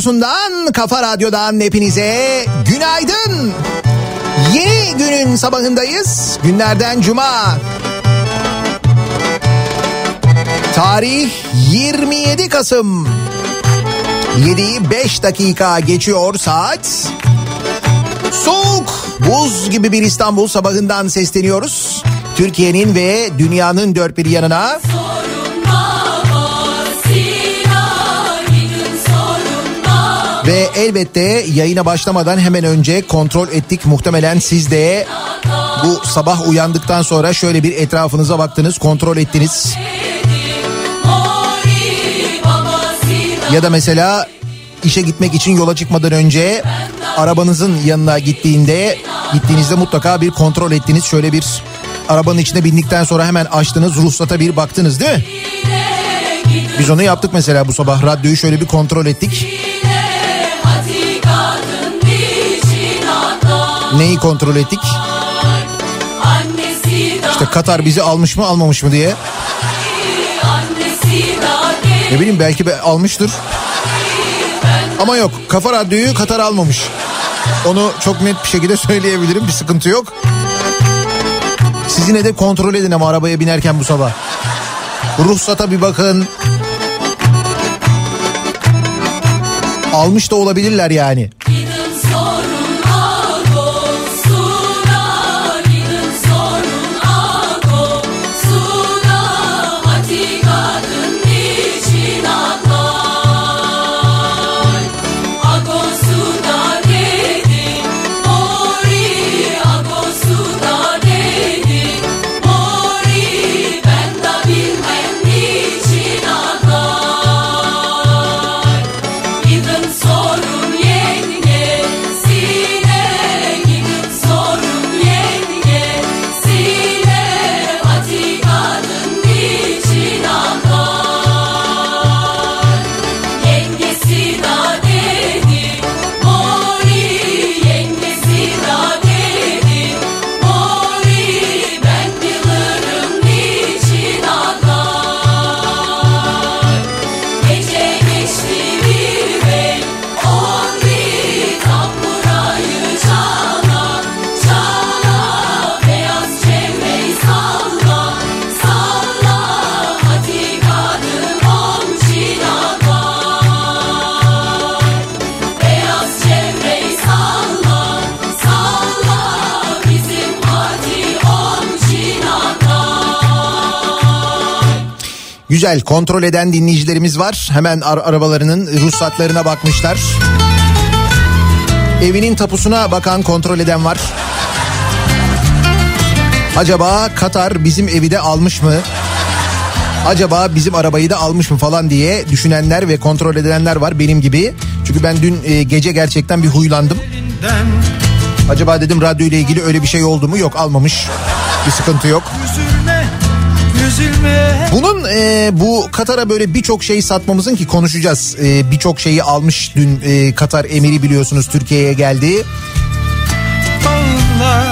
Radyosu'ndan, Kafa Radyo'dan hepinize günaydın. Yeni günün sabahındayız. Günlerden cuma. Tarih 27 Kasım. 7'yi 5 dakika geçiyor saat. Soğuk, buz gibi bir İstanbul sabahından sesleniyoruz. Türkiye'nin ve dünyanın dört bir yanına. Ve elbette yayına başlamadan hemen önce kontrol ettik. Muhtemelen siz de bu sabah uyandıktan sonra şöyle bir etrafınıza baktınız, kontrol ettiniz. Ya da mesela işe gitmek için yola çıkmadan önce arabanızın yanına gittiğinde gittiğinizde mutlaka bir kontrol ettiniz. Şöyle bir arabanın içine bindikten sonra hemen açtınız ruhsata bir baktınız değil mi? Biz onu yaptık mesela bu sabah radyoyu şöyle bir kontrol ettik. Neyi kontrol ettik? İşte Katar bizi almış mı almamış mı diye. Ne bileyim belki be almıştır. Ama yok Kafa Radyo'yu Katar almamış. Onu çok net bir şekilde söyleyebilirim bir sıkıntı yok. Siz yine de kontrol edin ama arabaya binerken bu sabah. Ruhsata bir bakın. Almış da olabilirler yani. Güzel kontrol eden dinleyicilerimiz var. Hemen ar- arabalarının ruhsatlarına bakmışlar. Evinin tapusuna bakan kontrol eden var. Acaba Katar bizim evi de almış mı? Acaba bizim arabayı da almış mı falan diye düşünenler ve kontrol edenler var benim gibi. Çünkü ben dün e, gece gerçekten bir huylandım. Acaba dedim radyo ile ilgili öyle bir şey oldu mu? Yok almamış. Bir sıkıntı yok. Bunun e, bu Katar'a böyle birçok şey satmamızın ki konuşacağız. E, birçok şeyi almış dün e, Katar emiri biliyorsunuz Türkiye'ye geldi.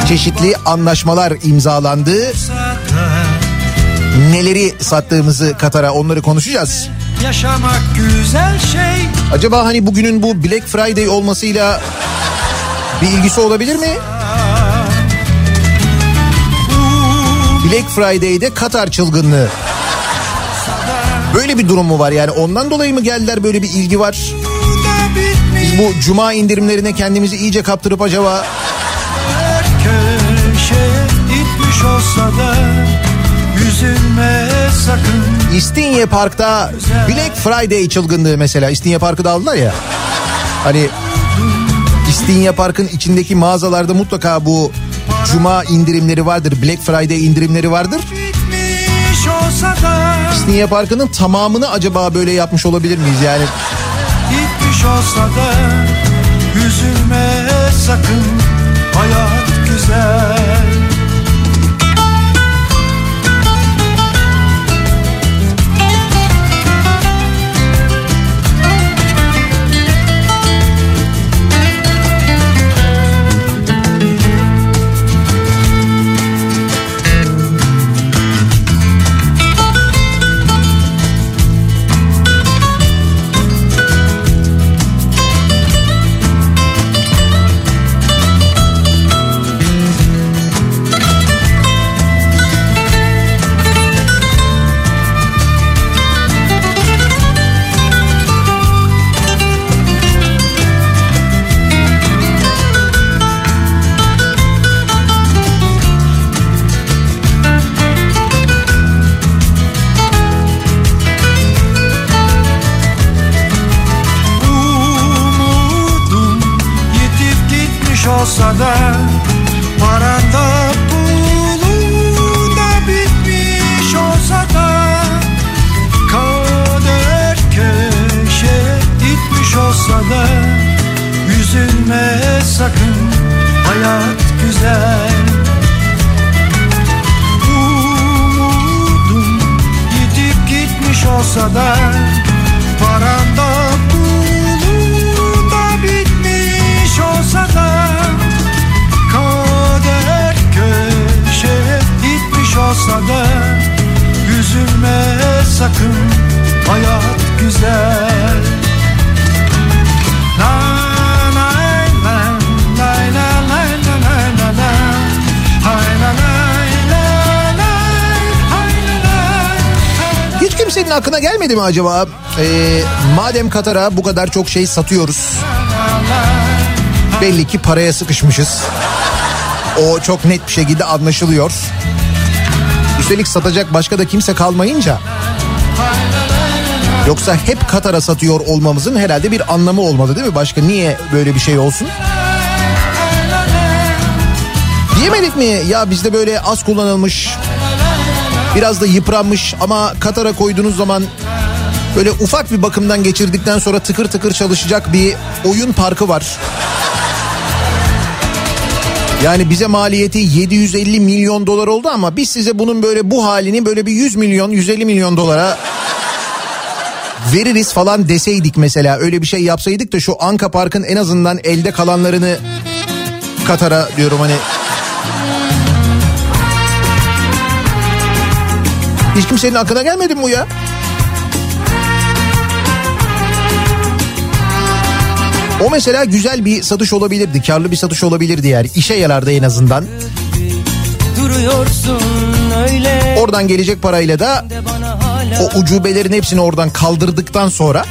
Çeşitli anlaşmalar imzalandı. Neleri sattığımızı Katar'a onları konuşacağız. Yaşamak güzel şey. Acaba hani bugünün bu Black Friday olmasıyla bir ilgisi olabilir mi? Black Friday'de Katar çılgınlığı. Böyle bir durum mu var yani ondan dolayı mı geldiler böyle bir ilgi var? Biz bu cuma indirimlerine kendimizi iyice kaptırıp acaba... İstinye Park'ta Black Friday çılgınlığı mesela. İstinye Park'ı da aldılar ya. Hani İstinye Park'ın içindeki mağazalarda mutlaka bu Cuma indirimleri vardır. Black Friday indirimleri vardır. İstinye Parkı'nın tamamını acaba böyle yapmış olabilir miyiz yani? Gitmiş olsa da üzülme sakın hayat güzel. La Hiç kimsenin aklına gelmedi mi acaba? Ee, madem Katar'a bu kadar çok şey satıyoruz. Belli ki paraya sıkışmışız. O çok net bir şekilde anlaşılıyor. Üstelik satacak başka da kimse kalmayınca. Yoksa hep Katar'a satıyor olmamızın herhalde bir anlamı olmalı değil mi? Başka niye böyle bir şey olsun? Diyemedik mi ya bizde böyle az kullanılmış biraz da yıpranmış ama Katar'a koyduğunuz zaman böyle ufak bir bakımdan geçirdikten sonra tıkır tıkır çalışacak bir oyun parkı var. Yani bize maliyeti 750 milyon dolar oldu ama biz size bunun böyle bu halini böyle bir 100 milyon 150 milyon dolara veririz falan deseydik mesela öyle bir şey yapsaydık da şu Anka Park'ın en azından elde kalanlarını Katar'a diyorum hani Hiç kimsenin aklına gelmedi mi bu ya? O mesela güzel bir satış olabilirdi, karlı bir satış olabilirdi yani. işe yarardı en azından. Duruyorsun öyle Oradan gelecek parayla da o ucubelerin hepsini oradan kaldırdıktan sonra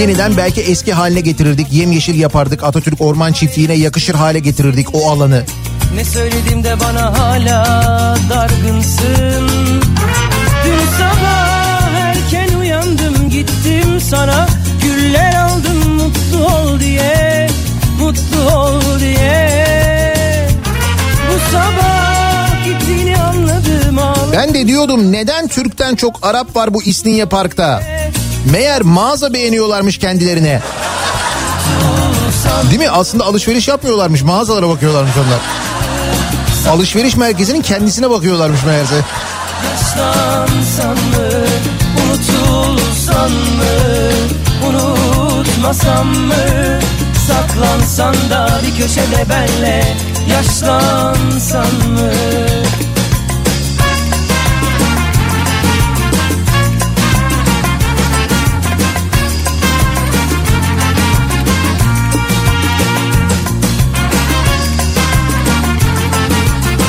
yeniden belki eski haline getirirdik. Yemyeşil yapardık. Atatürk Orman Çiftliği'ne yakışır hale getirirdik o alanı. Ne söyledim de bana hala dargınsın Dün sabah erken uyandım gittim sana Güller aldım mutlu ol diye Mutlu ol diye Bu sabah Ben de diyordum neden Türk'ten çok Arap var bu İstinye Park'ta? Meğer mağaza beğeniyorlarmış kendilerine. Değil mi? Aslında alışveriş yapmıyorlarmış. Mağazalara bakıyorlarmış onlar. Alışveriş merkezinin kendisine bakıyorlarmış meğerse. Unutmasam mı? Saklansan da bir köşede benle, yaşlansan mı?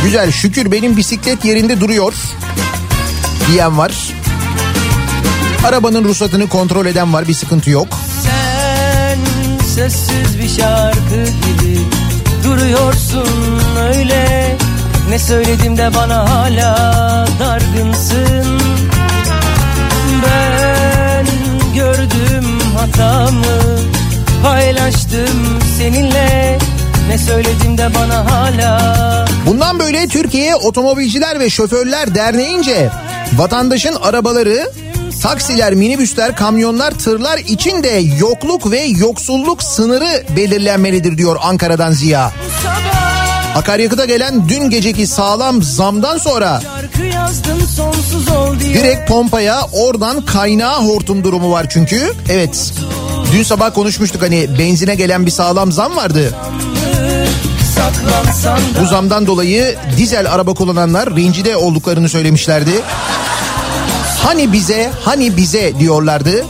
Güzel şükür benim bisiklet yerinde duruyor diyen var. Arabanın ruhsatını kontrol eden var bir sıkıntı yok. Sen sessiz bir şarkı gibi duruyorsun öyle. Ne söyledim de bana hala dargınsın. Ben gördüm hatamı paylaştım seninle. Ne söyledim de bana hala Bundan böyle Türkiye Otomobilciler ve Şoförler Derneği'nce vatandaşın arabaları taksiler, minibüsler, kamyonlar, tırlar için de yokluk ve yoksulluk sınırı belirlenmelidir diyor Ankara'dan Ziya. Akaryakıta gelen dün geceki sağlam zamdan sonra direkt pompaya oradan kaynağı hortum durumu var çünkü. Evet dün sabah konuşmuştuk hani benzine gelen bir sağlam zam vardı. Da Bu zamdan dolayı dizel araba kullananlar rencide olduklarını söylemişlerdi. Hani bize, hani bize diyorlardı.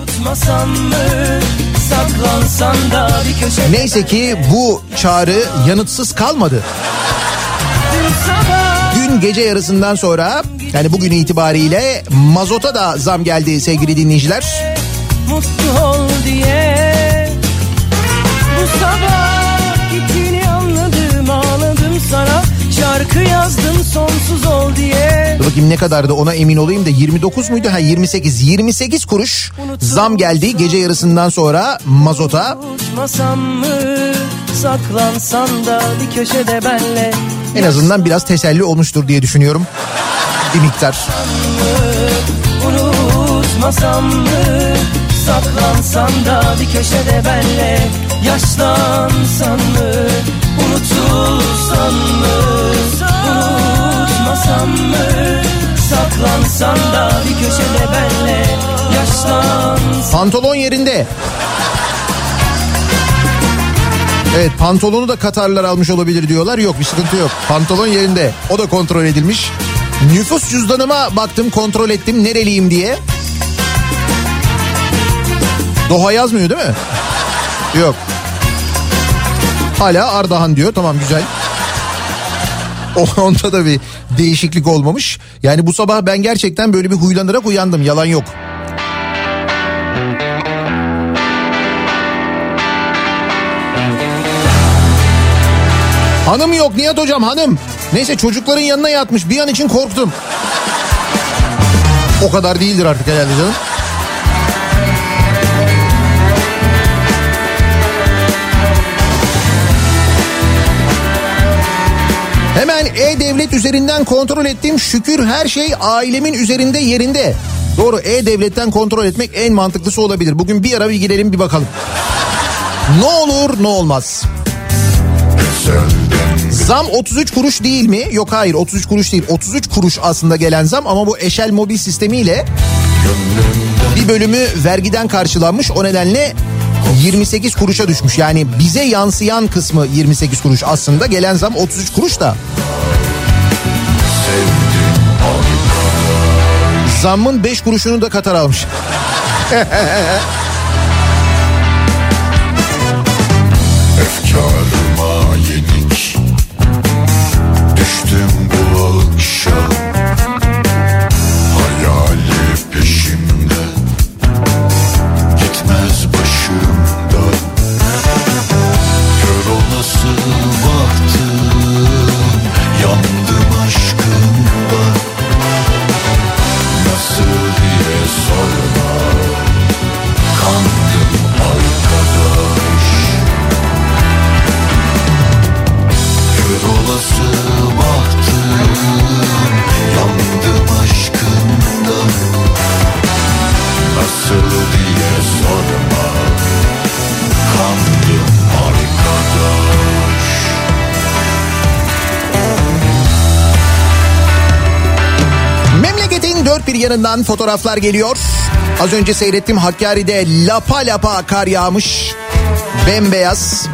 Neyse ki bu çağrı yanıtsız kalmadı. Dün gece yarısından sonra yani bugün itibariyle mazota da zam geldi sevgili dinleyiciler. mutlu ol diye Bu sabah sana Şarkı yazdım sonsuz ol diye Dur bakayım ne kadardı ona emin olayım da 29 muydu? Ha 28. 28 kuruş zam geldi gece yarısından sonra mazota. Unutmasam mı saklansan da bir köşede benle En azından biraz teselli olmuştur diye düşünüyorum. Bir miktar. Unutmasam mı saklansan da bir köşede benle yaşlansan mı unutulsan mı unutmasam mı saklansan da bir köşede benle yaşlansan Pantolon yerinde. Evet pantolonu da Katarlar almış olabilir diyorlar. Yok bir sıkıntı yok. Pantolon yerinde. O da kontrol edilmiş. Nüfus cüzdanıma baktım kontrol ettim nereliyim diye. Doha yazmıyor değil mi? Yok. Hala Ardahan diyor. Tamam güzel. Onda da bir değişiklik olmamış. Yani bu sabah ben gerçekten böyle bir huylanarak uyandım. Yalan yok. Hanım yok Nihat hocam hanım. Neyse çocukların yanına yatmış bir an için korktum. O kadar değildir artık herhalde canım. Hemen E-Devlet üzerinden kontrol ettim. Şükür her şey ailemin üzerinde yerinde. Doğru E-Devlet'ten kontrol etmek en mantıklısı olabilir. Bugün bir ara bir girelim bir bakalım. Ne olur ne olmaz. Zam 33 kuruş değil mi? Yok hayır 33 kuruş değil. 33 kuruş aslında gelen zam ama bu eşel mobil sistemiyle bir bölümü vergiden karşılanmış. O nedenle 28 kuruşa düşmüş. Yani bize yansıyan kısmı 28 kuruş aslında. Gelen zam 33 kuruş da. Zammın 5 kuruşunu da Katar almış. Efkarıma bir yanından fotoğraflar geliyor. Az önce seyrettim Hakkari'de lapa lapa kar yağmış. Bembeyaz.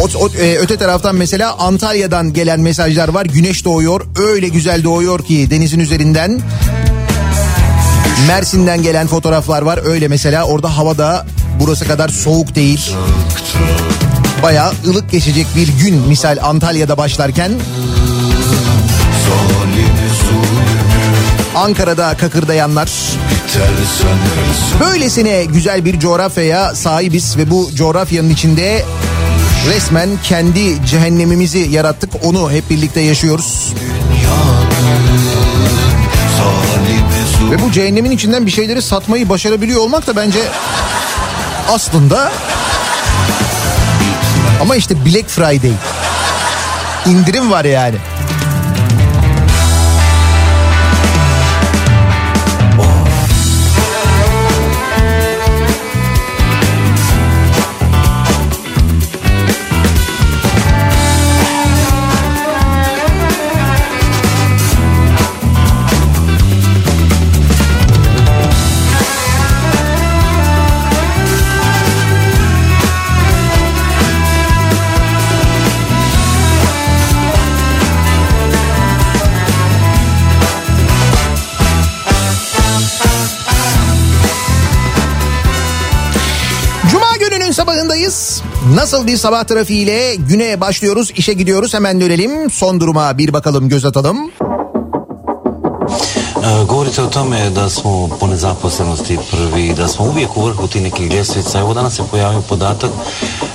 O, o- e, öte taraftan mesela Antalya'dan gelen mesajlar var. Güneş doğuyor. Öyle güzel doğuyor ki denizin üzerinden. Mersin'den gelen fotoğraflar var. Öyle mesela orada havada burası kadar soğuk değil. Bayağı ılık geçecek bir gün misal Antalya'da başlarken zulmü Ankara'da kakırdayanlar. Böylesine güzel bir coğrafyaya sahibiz ve bu coğrafyanın içinde resmen kendi cehennemimizi yarattık. Onu hep birlikte yaşıyoruz. Ve bu cehennemin içinden bir şeyleri satmayı başarabiliyor olmak da bence aslında ama işte Black Friday. İndirim var yani. Nasıl bir sabah trafiğiyle güne başlıyoruz, işe gidiyoruz. Hemen dönelim. Son duruma bir bakalım, göz atalım. E, Govorite o tome da smo po nezaposlenosti prvi, da smo uvijek u vrhu tih nekih ljestvica. Evo danas se pojavio podatak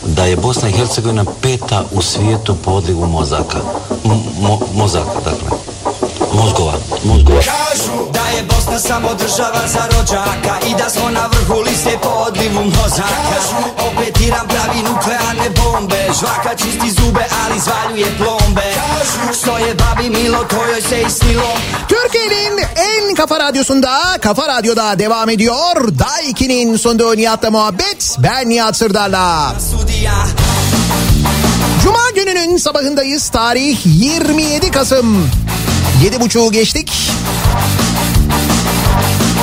da je Bosna i Hercegovina peta u svijetu po odlivu mozaka. Mo- mozaka, dakle. mozgova, mozgova. Je Bosna samo država za rođaka I da smo na vrhu liste po odlivu mozaka Opetiram pravi nuklearne bombe Žvaka čisti zube ali zvaljuje plombe Što je babi milo to joj se isnilo Türkiye'nin en kafa radyosunda Kafa Radyo'da devam ediyor. Daiki'nin sunduğu Nihat'la muhabbet. Ben Nihat Sırdar'la. Cuma gününün sabahındayız. Tarih 27 Kasım. 7.30'u geçtik.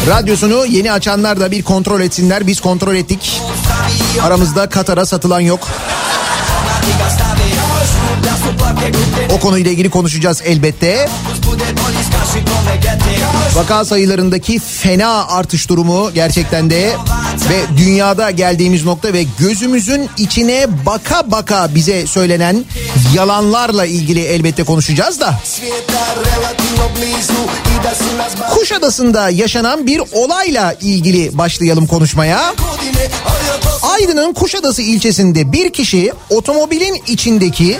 Radyosunu yeni açanlar da bir kontrol etsinler. Biz kontrol ettik. Aramızda Katar'a satılan yok. O konuyla ilgili konuşacağız elbette. Vaka sayılarındaki fena artış durumu gerçekten de ve dünyada geldiğimiz nokta ve gözümüzün içine baka baka bize söylenen yalanlarla ilgili elbette konuşacağız da. Kuşadası'nda yaşanan bir olayla ilgili başlayalım konuşmaya. Aydın'ın Kuşadası ilçesinde bir kişi otomobilin içindeki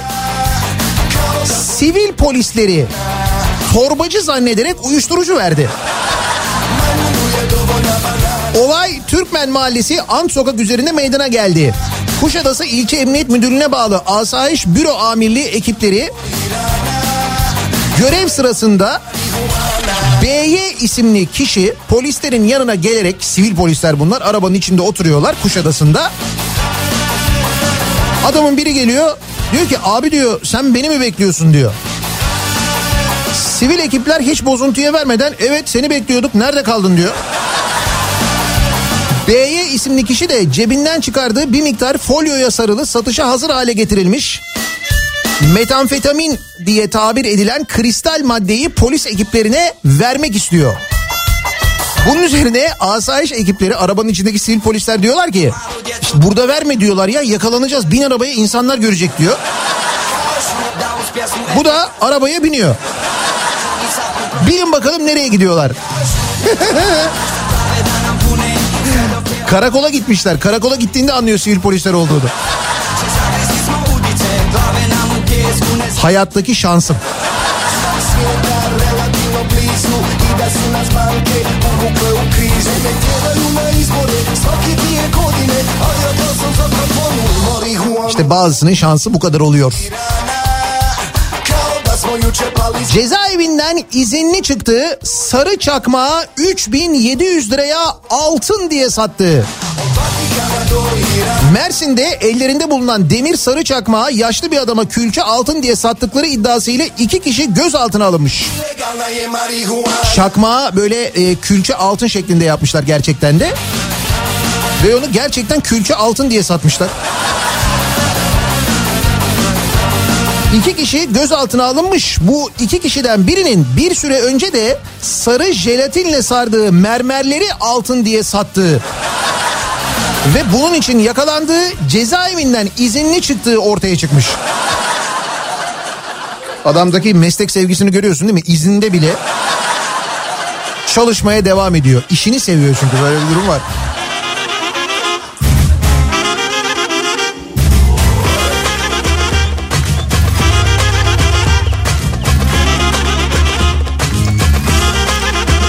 sivil polisleri torbacı zannederek uyuşturucu verdi. Olay Türkmen Mahallesi Ant Sokak üzerinde meydana geldi. Kuşadası İlçe Emniyet Müdürlüğü'ne bağlı Asayiş Büro Amirliği ekipleri görev sırasında BY isimli kişi polislerin yanına gelerek sivil polisler bunlar arabanın içinde oturuyorlar Kuşadası'nda. Adamın biri geliyor diyor ki abi diyor sen beni mi bekliyorsun diyor. Sivil ekipler hiç bozuntuya vermeden evet seni bekliyorduk nerede kaldın diyor. BY isimli kişi de cebinden çıkardığı bir miktar folyoya sarılı satışa hazır hale getirilmiş. Metamfetamin diye tabir edilen kristal maddeyi polis ekiplerine vermek istiyor. Bunun üzerine asayiş ekipleri arabanın içindeki sivil polisler diyorlar ki "İşte burada verme diyorlar ya yakalanacağız bin arabaya insanlar görecek diyor. Bu da arabaya biniyor. Bilin bakalım nereye gidiyorlar. Karakola gitmişler. Karakola gittiğinde anlıyor sivil polisler olduğunu. Zagristi smo İşte bazısının şansı bu kadar oluyor. Cezaevinden izinli çıktığı sarı çakmağı 3700 liraya altın diye sattı. Mersin'de ellerinde bulunan demir sarı çakmağı yaşlı bir adama külçe altın diye sattıkları iddiasıyla iki kişi gözaltına alınmış. Çakmağı böyle e, külçe altın şeklinde yapmışlar gerçekten de. Ve onu gerçekten külçe altın diye satmışlar. İki kişi gözaltına alınmış. Bu iki kişiden birinin bir süre önce de sarı jelatinle sardığı mermerleri altın diye sattığı ve bunun için yakalandığı cezaevinden izinli çıktığı ortaya çıkmış. Adamdaki meslek sevgisini görüyorsun değil mi? İzinde bile çalışmaya devam ediyor. İşini seviyor çünkü böyle bir durum var.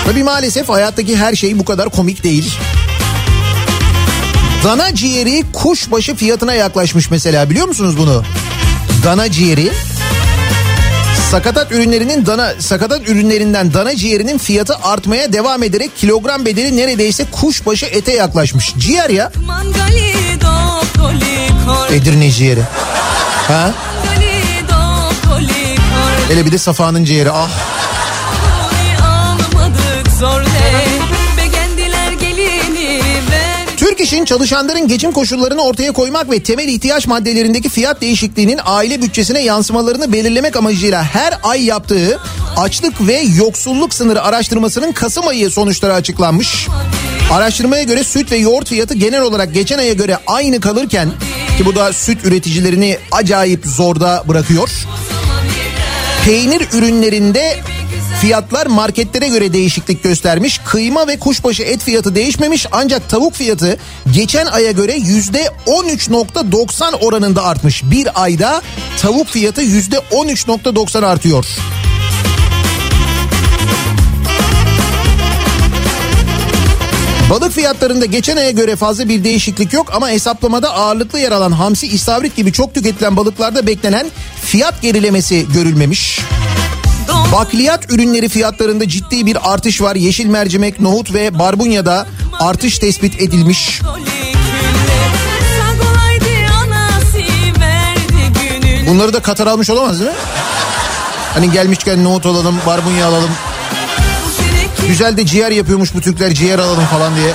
Tabii maalesef hayattaki her şey bu kadar komik değil. Dana ciğeri kuşbaşı fiyatına yaklaşmış mesela biliyor musunuz bunu? Dana ciğeri sakatat ürünlerinin dana sakatat ürünlerinden dana ciğerinin fiyatı artmaya devam ederek kilogram bedeli neredeyse kuşbaşı ete yaklaşmış. Ciğer ya Edirne ciğeri. Ha? Hele bir de Safa'nın ciğeri ah. Türk İş'in çalışanların geçim koşullarını ortaya koymak ve temel ihtiyaç maddelerindeki fiyat değişikliğinin aile bütçesine yansımalarını belirlemek amacıyla her ay yaptığı açlık ve yoksulluk sınırı araştırmasının Kasım ayı sonuçları açıklanmış. Araştırmaya göre süt ve yoğurt fiyatı genel olarak geçen aya göre aynı kalırken ki bu da süt üreticilerini acayip zorda bırakıyor. Peynir ürünlerinde Fiyatlar marketlere göre değişiklik göstermiş. Kıyma ve kuşbaşı et fiyatı değişmemiş ancak tavuk fiyatı geçen aya göre yüzde 13.90 oranında artmış. Bir ayda tavuk fiyatı yüzde 13.90 artıyor. Balık fiyatlarında geçen aya göre fazla bir değişiklik yok ama hesaplamada ağırlıklı yer alan hamsi, istavrit gibi çok tüketilen balıklarda beklenen fiyat gerilemesi görülmemiş. Müzik Bakliyat ürünleri fiyatlarında ciddi bir artış var. Yeşil mercimek, nohut ve barbunyada artış tespit edilmiş. Bunları da Katar almış olamaz değil mi? Hani gelmişken nohut alalım, barbunya alalım. Güzel de ciğer yapıyormuş bu Türkler ciğer alalım falan diye.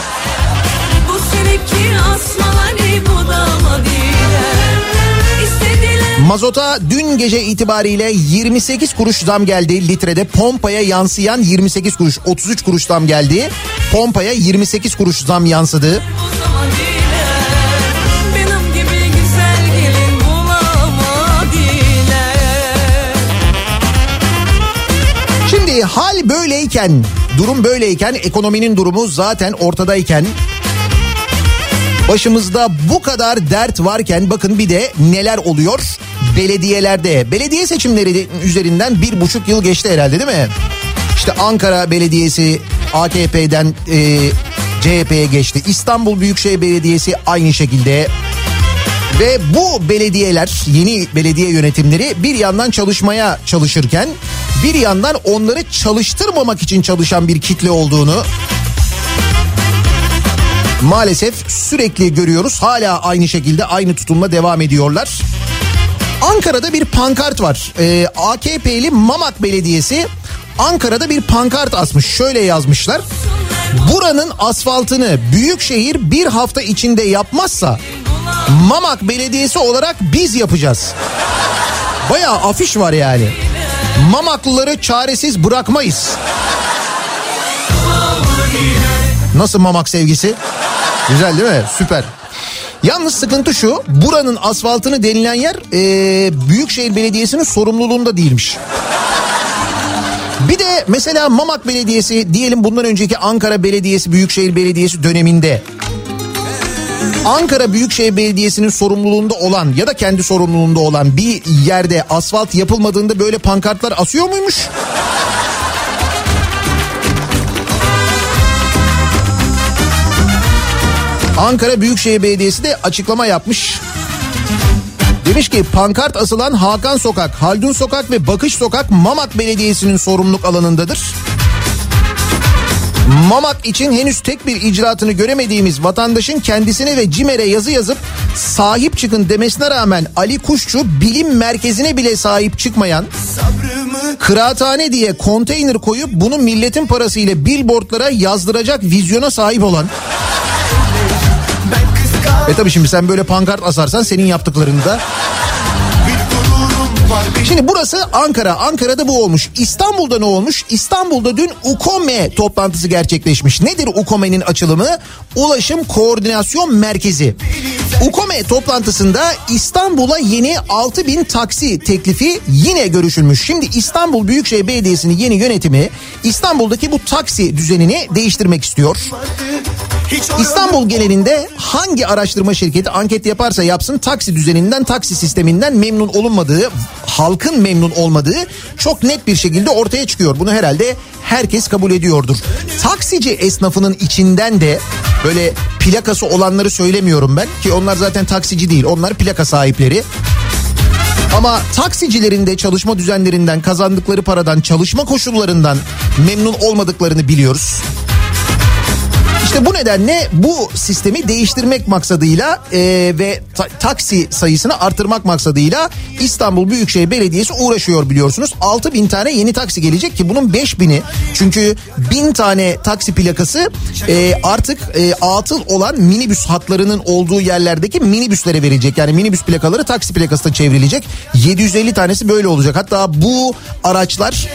Mazota dün gece itibariyle 28 kuruş zam geldi litrede. Pompaya yansıyan 28 kuruş 33 kuruş zam geldi. Pompaya 28 kuruş zam yansıdı. Şimdi hal böyleyken, durum böyleyken, ekonominin durumu zaten ortadayken başımızda bu kadar dert varken bakın bir de neler oluyor belediyelerde. Belediye seçimleri üzerinden bir buçuk yıl geçti herhalde değil mi? İşte Ankara Belediyesi AKP'den e, CHP'ye geçti. İstanbul Büyükşehir Belediyesi aynı şekilde. Ve bu belediyeler, yeni belediye yönetimleri bir yandan çalışmaya çalışırken bir yandan onları çalıştırmamak için çalışan bir kitle olduğunu maalesef sürekli görüyoruz. Hala aynı şekilde aynı tutumla devam ediyorlar. Ankara'da bir pankart var. Ee, AKP'li Mamak Belediyesi Ankara'da bir pankart asmış. Şöyle yazmışlar. Buranın asfaltını Büyükşehir bir hafta içinde yapmazsa Mamak Belediyesi olarak biz yapacağız. Bayağı afiş var yani. Mamaklıları çaresiz bırakmayız. Nasıl Mamak sevgisi? Güzel değil mi? Süper. Yalnız sıkıntı şu buranın asfaltını denilen yer e, Büyükşehir Belediyesi'nin sorumluluğunda değilmiş. Bir de mesela Mamak Belediyesi diyelim bundan önceki Ankara Belediyesi Büyükşehir Belediyesi döneminde Ankara Büyükşehir Belediyesi'nin sorumluluğunda olan ya da kendi sorumluluğunda olan bir yerde asfalt yapılmadığında böyle pankartlar asıyor muymuş? Ankara Büyükşehir Belediyesi de açıklama yapmış. Demiş ki pankart asılan Hakan Sokak, Haldun Sokak ve Bakış Sokak Mamak Belediyesi'nin sorumluluk alanındadır. Mamak için henüz tek bir icraatını göremediğimiz vatandaşın kendisine ve CİMER'e yazı yazıp sahip çıkın demesine rağmen Ali Kuşçu bilim merkezine bile sahip çıkmayan kıraathane diye konteyner koyup bunu milletin parasıyla billboardlara yazdıracak vizyona sahip olan e tabi şimdi sen böyle pankart asarsan senin yaptıklarında Şimdi burası Ankara. Ankara'da bu olmuş. İstanbul'da ne olmuş? İstanbul'da dün UKOME toplantısı gerçekleşmiş. Nedir UKOME'nin açılımı? Ulaşım Koordinasyon Merkezi. UKOME toplantısında İstanbul'a yeni 6000 taksi teklifi yine görüşülmüş. Şimdi İstanbul Büyükşehir Belediyesi'nin yeni yönetimi İstanbul'daki bu taksi düzenini değiştirmek istiyor. İstanbul genelinde hangi araştırma şirketi anket yaparsa yapsın taksi düzeninden, taksi sisteminden memnun olunmadığı, halkın memnun olmadığı çok net bir şekilde ortaya çıkıyor. Bunu herhalde herkes kabul ediyordur. Taksici esnafının içinden de böyle plakası olanları söylemiyorum ben ki onlar zaten taksici değil. Onlar plaka sahipleri. Ama taksicilerin de çalışma düzenlerinden, kazandıkları paradan, çalışma koşullarından memnun olmadıklarını biliyoruz. İşte bu nedenle bu sistemi değiştirmek maksadıyla e, ve ta- taksi sayısını artırmak maksadıyla İstanbul Büyükşehir Belediyesi uğraşıyor biliyorsunuz. 6 bin tane yeni taksi gelecek ki bunun 5 bini çünkü bin tane taksi plakası e, artık e, atıl olan minibüs hatlarının olduğu yerlerdeki minibüslere verilecek. Yani minibüs plakaları taksi plakasına çevrilecek. 750 tanesi böyle olacak. Hatta bu araçlar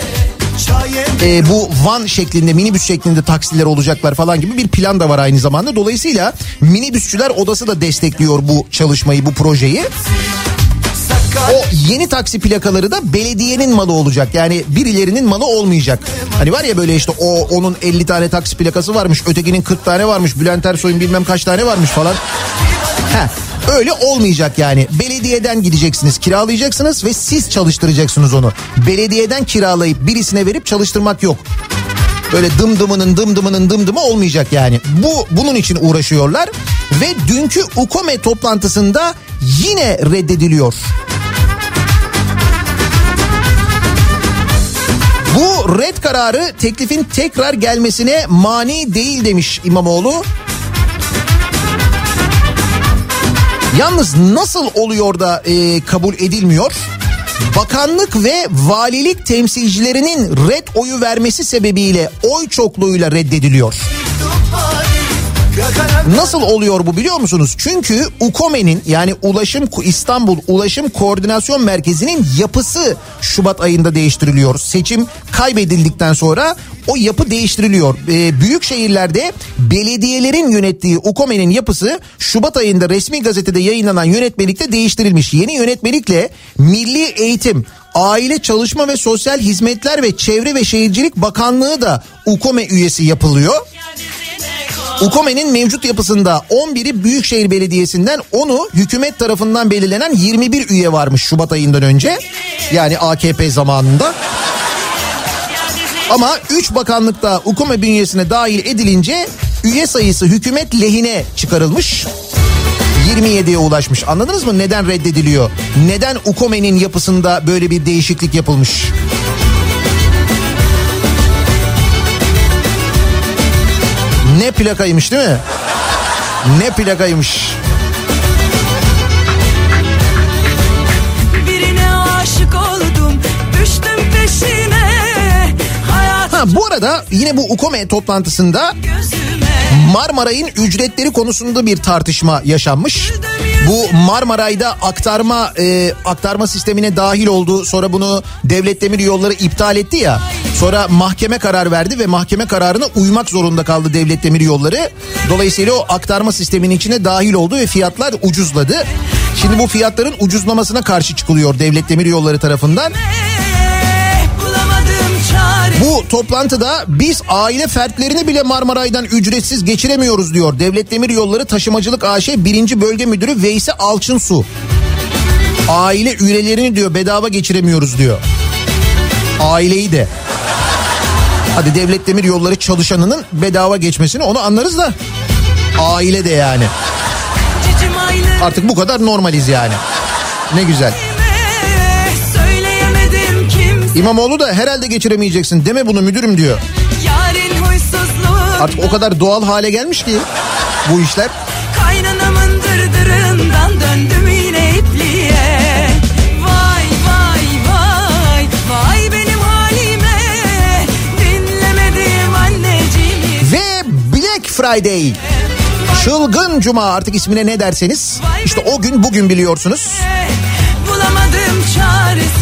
e, bu van şeklinde minibüs şeklinde taksiler olacaklar falan gibi bir plan da var aynı zamanda. Dolayısıyla minibüsçüler odası da destekliyor bu çalışmayı bu projeyi. O yeni taksi plakaları da belediyenin malı olacak. Yani birilerinin malı olmayacak. Hani var ya böyle işte o onun 50 tane taksi plakası varmış, ötekinin 40 tane varmış, Bülent Ersoy'un bilmem kaç tane varmış falan. Heh, öyle olmayacak yani. Belediyeden gideceksiniz, kiralayacaksınız ve siz çalıştıracaksınız onu. Belediyeden kiralayıp birisine verip çalıştırmak yok. Böyle dımdımının dımdımının dımdımı olmayacak yani. Bu bunun için uğraşıyorlar ve dünkü UKOME toplantısında yine reddediliyor. Bu red kararı teklifin tekrar gelmesine mani değil demiş İmamoğlu. Yalnız nasıl oluyor da e, kabul edilmiyor? Bakanlık ve valilik temsilcilerinin red oyu vermesi sebebiyle oy çokluğuyla reddediliyor. Nasıl oluyor bu biliyor musunuz? Çünkü UKOME'nin yani Ulaşım İstanbul Ulaşım Koordinasyon Merkezi'nin yapısı Şubat ayında değiştiriliyor. Seçim kaybedildikten sonra o yapı değiştiriliyor. Ee, büyük şehirlerde belediyelerin yönettiği UKOME'nin yapısı Şubat ayında resmi gazetede yayınlanan yönetmelikte değiştirilmiş. Yeni yönetmelikle Milli Eğitim, Aile Çalışma ve Sosyal Hizmetler ve Çevre ve Şehircilik Bakanlığı da UKOME üyesi yapılıyor. UKOME'nin mevcut yapısında 11'i Büyükşehir Belediyesi'nden 10'u hükümet tarafından belirlenen 21 üye varmış Şubat ayından önce. Yani AKP zamanında. Ama 3 bakanlıkta UKOME bünyesine dahil edilince üye sayısı hükümet lehine çıkarılmış. 27'ye ulaşmış. Anladınız mı neden reddediliyor? Neden UKOME'nin yapısında böyle bir değişiklik yapılmış? Ne plakaymış değil mi? Ne plakaymış? Oldum Ha bu arada yine bu UKOME toplantısında gözüme Marmaray'ın ücretleri konusunda bir tartışma yaşanmış. Bu Marmaray'da aktarma e, aktarma sistemine dahil oldu. Sonra bunu Devlet Demir Yolları iptal etti ya. Sonra mahkeme karar verdi ve mahkeme kararına uymak zorunda kaldı Devlet Demir Yolları. Dolayısıyla o aktarma sisteminin içine dahil oldu ve fiyatlar ucuzladı. Şimdi bu fiyatların ucuzlamasına karşı çıkılıyor Devlet Demir Yolları tarafından. Bu toplantıda biz aile fertlerini bile Marmaray'dan ücretsiz geçiremiyoruz diyor. Devlet Demir Yolları Taşımacılık AŞ 1. Bölge Müdürü Veysi Alçınsu. Aile üyelerini diyor bedava geçiremiyoruz diyor. Aileyi de. Hadi Devlet Demir Yolları çalışanının bedava geçmesini onu anlarız da. Aile de yani. Artık bu kadar normaliz yani. Ne güzel. İmamoğlu da herhalde geçiremeyeceksin deme bunu müdürüm diyor. Artık o kadar doğal hale gelmiş ki bu işler. Kaynanamın dırdırından döndüm yine ipliğe Vay vay vay vay benim halime Dinlemedim anneciğimi Ve Black Friday. Çılgın Cuma artık ismine ne derseniz. işte o gün bugün biliyorsunuz.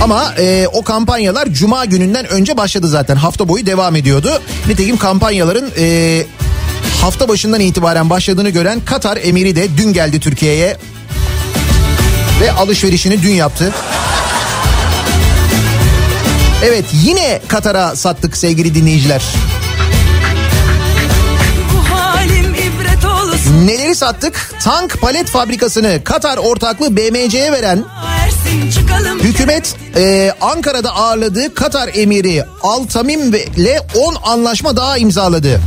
Ama e, o kampanyalar Cuma gününden önce başladı zaten. Hafta boyu devam ediyordu. Nitekim kampanyaların e, hafta başından itibaren başladığını gören Katar emiri de dün geldi Türkiye'ye. Ve alışverişini dün yaptı. Evet yine Katar'a sattık sevgili dinleyiciler. Neleri sattık? Tank palet fabrikasını Katar ortaklığı BMC'ye veren hükümet e, Ankara'da ağırladığı Katar emiri Al Tamim ile 10 anlaşma daha imzaladı.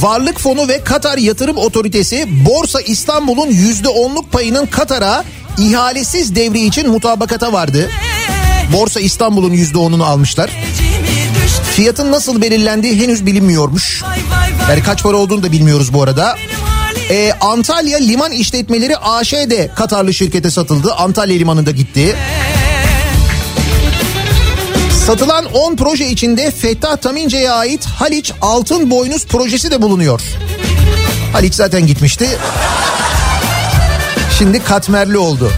Varlık Fonu ve Katar Yatırım Otoritesi Borsa İstanbul'un %10'luk payının Katar'a ihalesiz devri için mutabakata vardı. Borsa İstanbul'un %10'unu almışlar. Fiyatın nasıl belirlendiği henüz bilinmiyormuş. Yani kaç para olduğunu da bilmiyoruz bu arada. Ee, Antalya Liman İşletmeleri AŞ Katarlı şirkete satıldı. Antalya Limanı'nda gitti. Satılan 10 proje içinde Fettah Tamince'ye ait Haliç Altın Boynuz projesi de bulunuyor. Haliç zaten gitmişti. Şimdi katmerli oldu.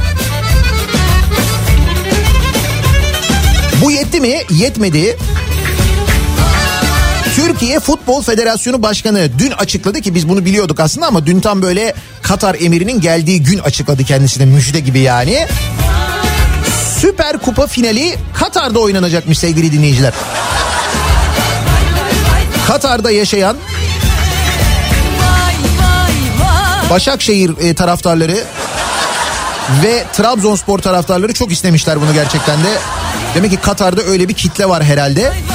Bu yetti mi? Yetmedi. Türkiye Futbol Federasyonu Başkanı dün açıkladı ki biz bunu biliyorduk aslında ama dün tam böyle Katar emirinin geldiği gün açıkladı kendisine müjde gibi yani. Süper Kupa finali Katar'da oynanacakmış sevgili dinleyiciler. Katar'da yaşayan Başakşehir e, taraftarları ve Trabzonspor taraftarları çok istemişler bunu gerçekten de. Demek ki Katar'da öyle bir kitle var herhalde. Vay vay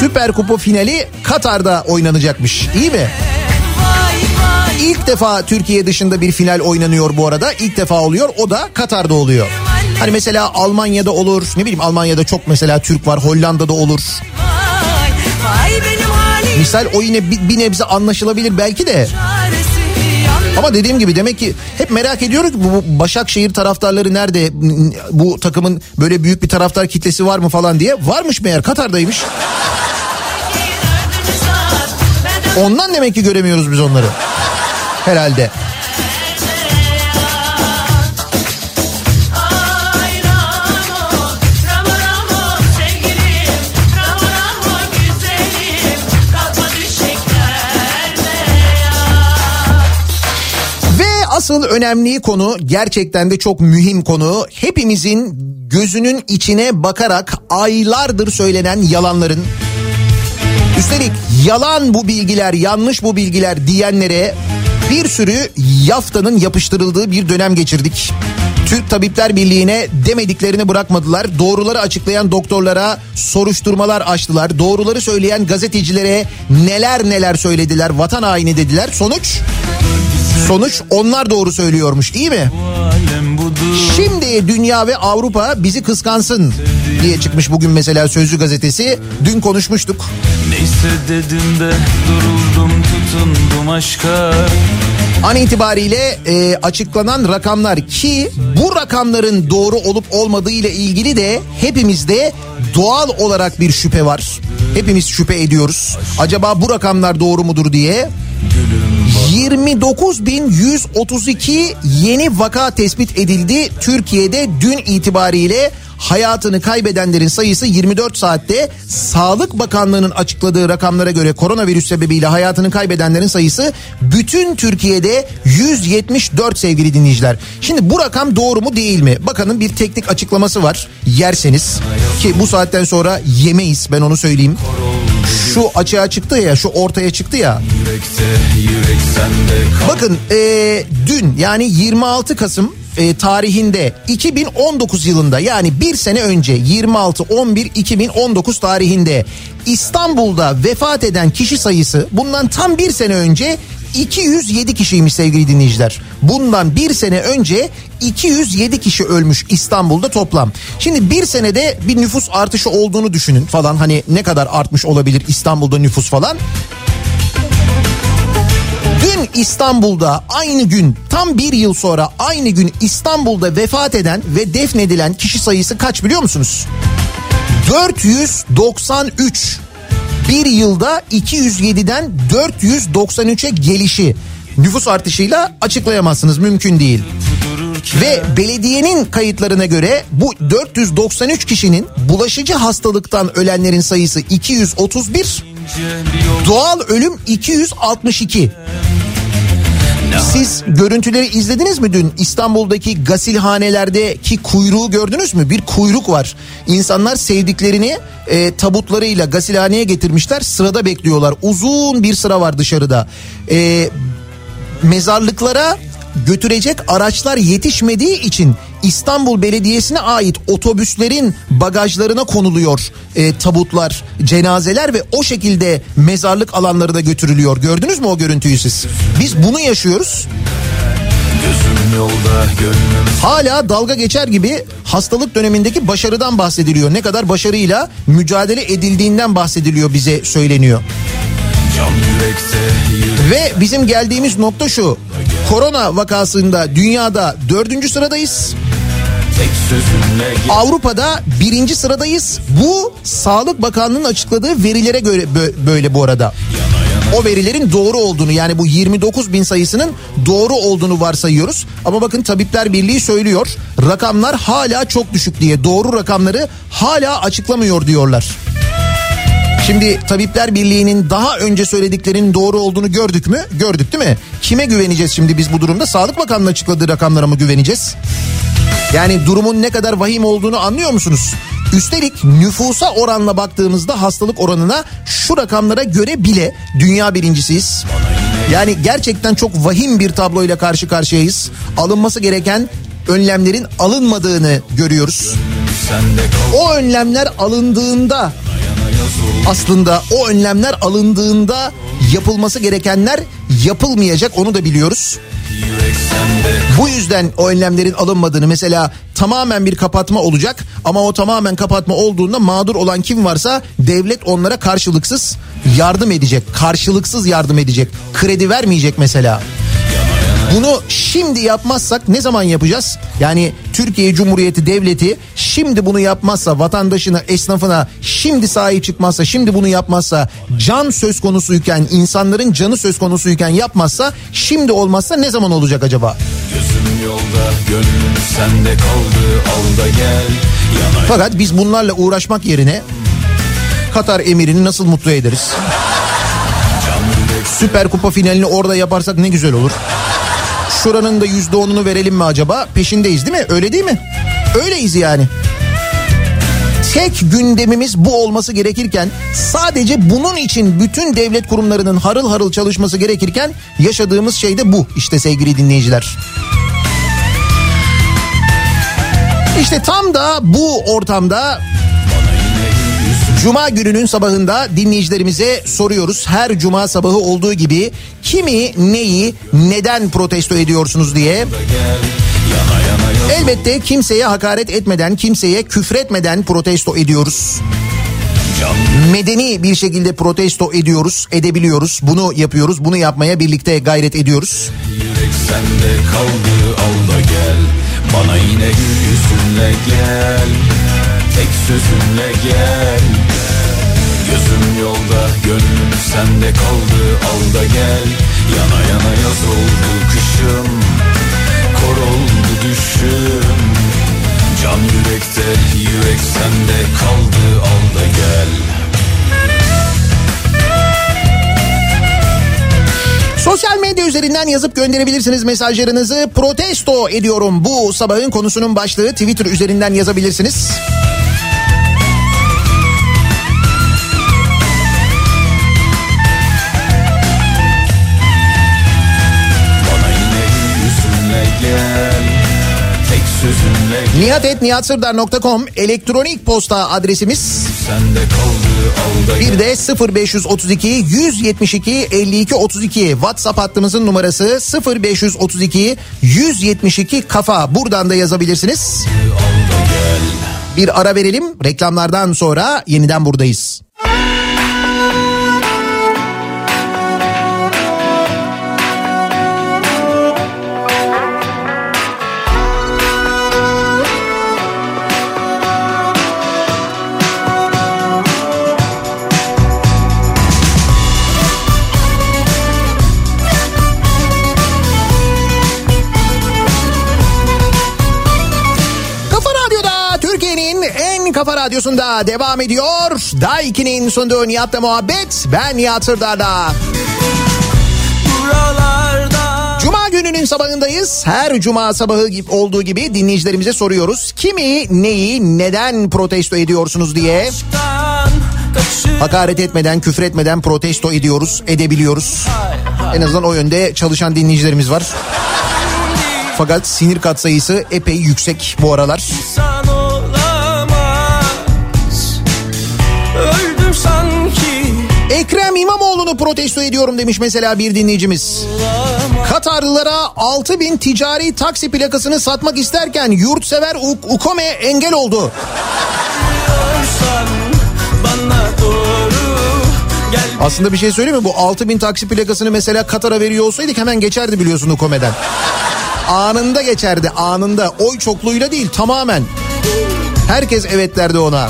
Süper Kupa finali Katar'da oynanacakmış. İyi mi? İlk defa Türkiye dışında bir final oynanıyor bu arada. İlk defa oluyor. O da Katar'da oluyor. Hani mesela Almanya'da olur. Ne bileyim Almanya'da çok mesela Türk var. Hollanda'da olur. Misal o yine bir, nebze anlaşılabilir belki de. Ama dediğim gibi demek ki hep merak ediyoruz ki bu Başakşehir taraftarları nerede? Bu takımın böyle büyük bir taraftar kitlesi var mı falan diye. Varmış meğer Katar'daymış. Ondan demek ki göremiyoruz biz onları. Herhalde. Asıl önemli konu gerçekten de çok mühim konu. Hepimizin gözünün içine bakarak aylardır söylenen yalanların Üstelik yalan bu bilgiler, yanlış bu bilgiler diyenlere bir sürü yaftanın yapıştırıldığı bir dönem geçirdik. Türk Tabipler Birliği'ne demediklerini bırakmadılar. Doğruları açıklayan doktorlara soruşturmalar açtılar. Doğruları söyleyen gazetecilere neler neler söylediler. Vatan haini dediler. Sonuç? Sonuç onlar doğru söylüyormuş değil mi? Şimdi dünya ve Avrupa bizi kıskansın diye çıkmış bugün mesela Sözcü gazetesi. Dün konuşmuştuk. Neyse dedim de duruldum tutundum aşka An itibariyle e, açıklanan rakamlar ki bu rakamların doğru olup olmadığı ile ilgili de hepimizde doğal olarak bir şüphe var. Hepimiz şüphe ediyoruz. Acaba bu rakamlar doğru mudur diye. 29.132 yeni vaka tespit edildi. Türkiye'de dün itibariyle hayatını kaybedenlerin sayısı 24 saatte Sağlık Bakanlığı'nın açıkladığı rakamlara göre koronavirüs sebebiyle hayatını kaybedenlerin sayısı bütün Türkiye'de 174 sevgili dinleyiciler. Şimdi bu rakam doğru mu değil mi? Bakanın bir teknik açıklaması var yerseniz ki bu saatten sonra yemeyiz ben onu söyleyeyim. Şu açığa çıktı ya şu ortaya çıktı ya Bakın eee, dün yani 26 Kasım eee, tarihinde 2019 yılında yani bir sene önce 26-11-2019 tarihinde İstanbul'da vefat eden kişi sayısı bundan tam bir sene önce 207 kişiymiş sevgili dinleyiciler. Bundan bir sene önce 207 kişi ölmüş İstanbul'da toplam. Şimdi bir senede bir nüfus artışı olduğunu düşünün falan hani ne kadar artmış olabilir İstanbul'da nüfus falan. Dün İstanbul'da aynı gün tam bir yıl sonra aynı gün İstanbul'da vefat eden ve defnedilen kişi sayısı kaç biliyor musunuz? 493. Bir yılda 207'den 493'e gelişi nüfus artışıyla açıklayamazsınız mümkün değil. Ve belediyenin kayıtlarına göre bu 493 kişinin bulaşıcı hastalıktan ölenlerin sayısı 231, doğal ölüm 262. Siz görüntüleri izlediniz mi dün? İstanbul'daki gasilhanelerdeki kuyruğu gördünüz mü? Bir kuyruk var. İnsanlar sevdiklerini e, tabutlarıyla gasilhaneye getirmişler. Sırada bekliyorlar. Uzun bir sıra var dışarıda. E, mezarlıklara götürecek araçlar yetişmediği için İstanbul Belediyesi'ne ait otobüslerin bagajlarına konuluyor e, tabutlar, cenazeler ve o şekilde mezarlık alanlarına götürülüyor. Gördünüz mü o görüntüyü siz? Biz bunu yaşıyoruz. Hala dalga geçer gibi hastalık dönemindeki başarıdan bahsediliyor. Ne kadar başarıyla mücadele edildiğinden bahsediliyor bize söyleniyor. Ve bizim geldiğimiz nokta şu. Korona vakasında dünyada dördüncü sıradayız. Avrupa'da birinci sıradayız. Bu Sağlık Bakanlığı'nın açıkladığı verilere göre bö- böyle bu arada. O verilerin doğru olduğunu yani bu 29 bin sayısının doğru olduğunu varsayıyoruz. Ama bakın Tabipler Birliği söylüyor. Rakamlar hala çok düşük diye doğru rakamları hala açıklamıyor diyorlar. Şimdi Tabipler Birliği'nin daha önce söylediklerinin doğru olduğunu gördük mü? Gördük değil mi? Kime güveneceğiz şimdi biz bu durumda? Sağlık Bakanlığı açıkladığı rakamlara mı güveneceğiz? Yani durumun ne kadar vahim olduğunu anlıyor musunuz? Üstelik nüfusa oranla baktığımızda hastalık oranına şu rakamlara göre bile dünya birincisiyiz. Yani gerçekten çok vahim bir tabloyla karşı karşıyayız. Alınması gereken önlemlerin alınmadığını görüyoruz. O önlemler alındığında aslında o önlemler alındığında yapılması gerekenler yapılmayacak onu da biliyoruz. Bu yüzden o önlemlerin alınmadığını mesela tamamen bir kapatma olacak ama o tamamen kapatma olduğunda mağdur olan kim varsa devlet onlara karşılıksız yardım edecek. Karşılıksız yardım edecek. Kredi vermeyecek mesela. Bunu şimdi yapmazsak ne zaman yapacağız? Yani Türkiye Cumhuriyeti Devleti şimdi bunu yapmazsa vatandaşına, esnafına şimdi sahip çıkmazsa, şimdi bunu yapmazsa, can söz konusuyken, insanların canı söz konusuyken yapmazsa, şimdi olmazsa ne zaman olacak acaba? Gözüm yolda gönlüm sende kaldı Al da gel yana Fakat biz bunlarla uğraşmak yerine Katar emirini nasıl mutlu ederiz? Süper Kupa finalini orada yaparsak ne güzel olur. Şuranın da yüzde onunu verelim mi acaba? Peşindeyiz değil mi? Öyle değil mi? Öyleyiz yani. Tek gündemimiz bu olması gerekirken sadece bunun için bütün devlet kurumlarının harıl harıl çalışması gerekirken yaşadığımız şey de bu işte sevgili dinleyiciler. İşte tam da bu ortamda Cuma gününün sabahında dinleyicilerimize soruyoruz. Her cuma sabahı olduğu gibi kimi neyi neden protesto ediyorsunuz diye. Elbette kimseye hakaret etmeden, kimseye küfretmeden protesto ediyoruz. Medeni bir şekilde protesto ediyoruz, edebiliyoruz. Bunu yapıyoruz, bunu yapmaya birlikte gayret ediyoruz. Yürek sende kaldı al da gel Bana yine gel Tek sözünle gel. Gözüm yolda gönlüm sende kaldı al da gel. Yana yana yaz oldu kışım Kor oldu düşüm. Can yürekte yürek sende kaldı al da gel. Sosyal medya üzerinden yazıp gönderebilirsiniz mesajlarınızı. Protesto ediyorum. Bu sabahın konusunun başlığı Twitter üzerinden yazabilirsiniz. nihatetnihatsırdar.com elektronik posta adresimiz. Bir de 0532 172 52 32 WhatsApp hattımızın numarası 0532 172 kafa. Buradan da yazabilirsiniz. Bir ara verelim. Reklamlardan sonra yeniden buradayız. Kafa radyosunda devam ediyor. Daiki'nin sunduğu Nihat'la muhabbet. Ben Nihat Sırdar'da. Cuma gününün sabahındayız. Her cuma sabahı olduğu gibi dinleyicilerimize soruyoruz. Kimi, neyi, neden protesto ediyorsunuz diye. Hakaret etmeden, küfür etmeden protesto ediyoruz, edebiliyoruz. En azından o yönde çalışan dinleyicilerimiz var. Fakat sinir katsayısı epey yüksek bu aralar. İnsan İmamoğlu'nu protesto ediyorum demiş mesela bir dinleyicimiz. Katarlılara 6000 ticari taksi plakasını satmak isterken yurtsever U- Ukome engel oldu. Aslında bir şey söyleyeyim mi? Bu 6000 taksi plakasını mesela Katar'a veriyor olsaydık hemen geçerdi biliyorsun Ukome'den. Anında geçerdi anında. Oy çokluğuyla değil tamamen. Herkes evet derdi ona.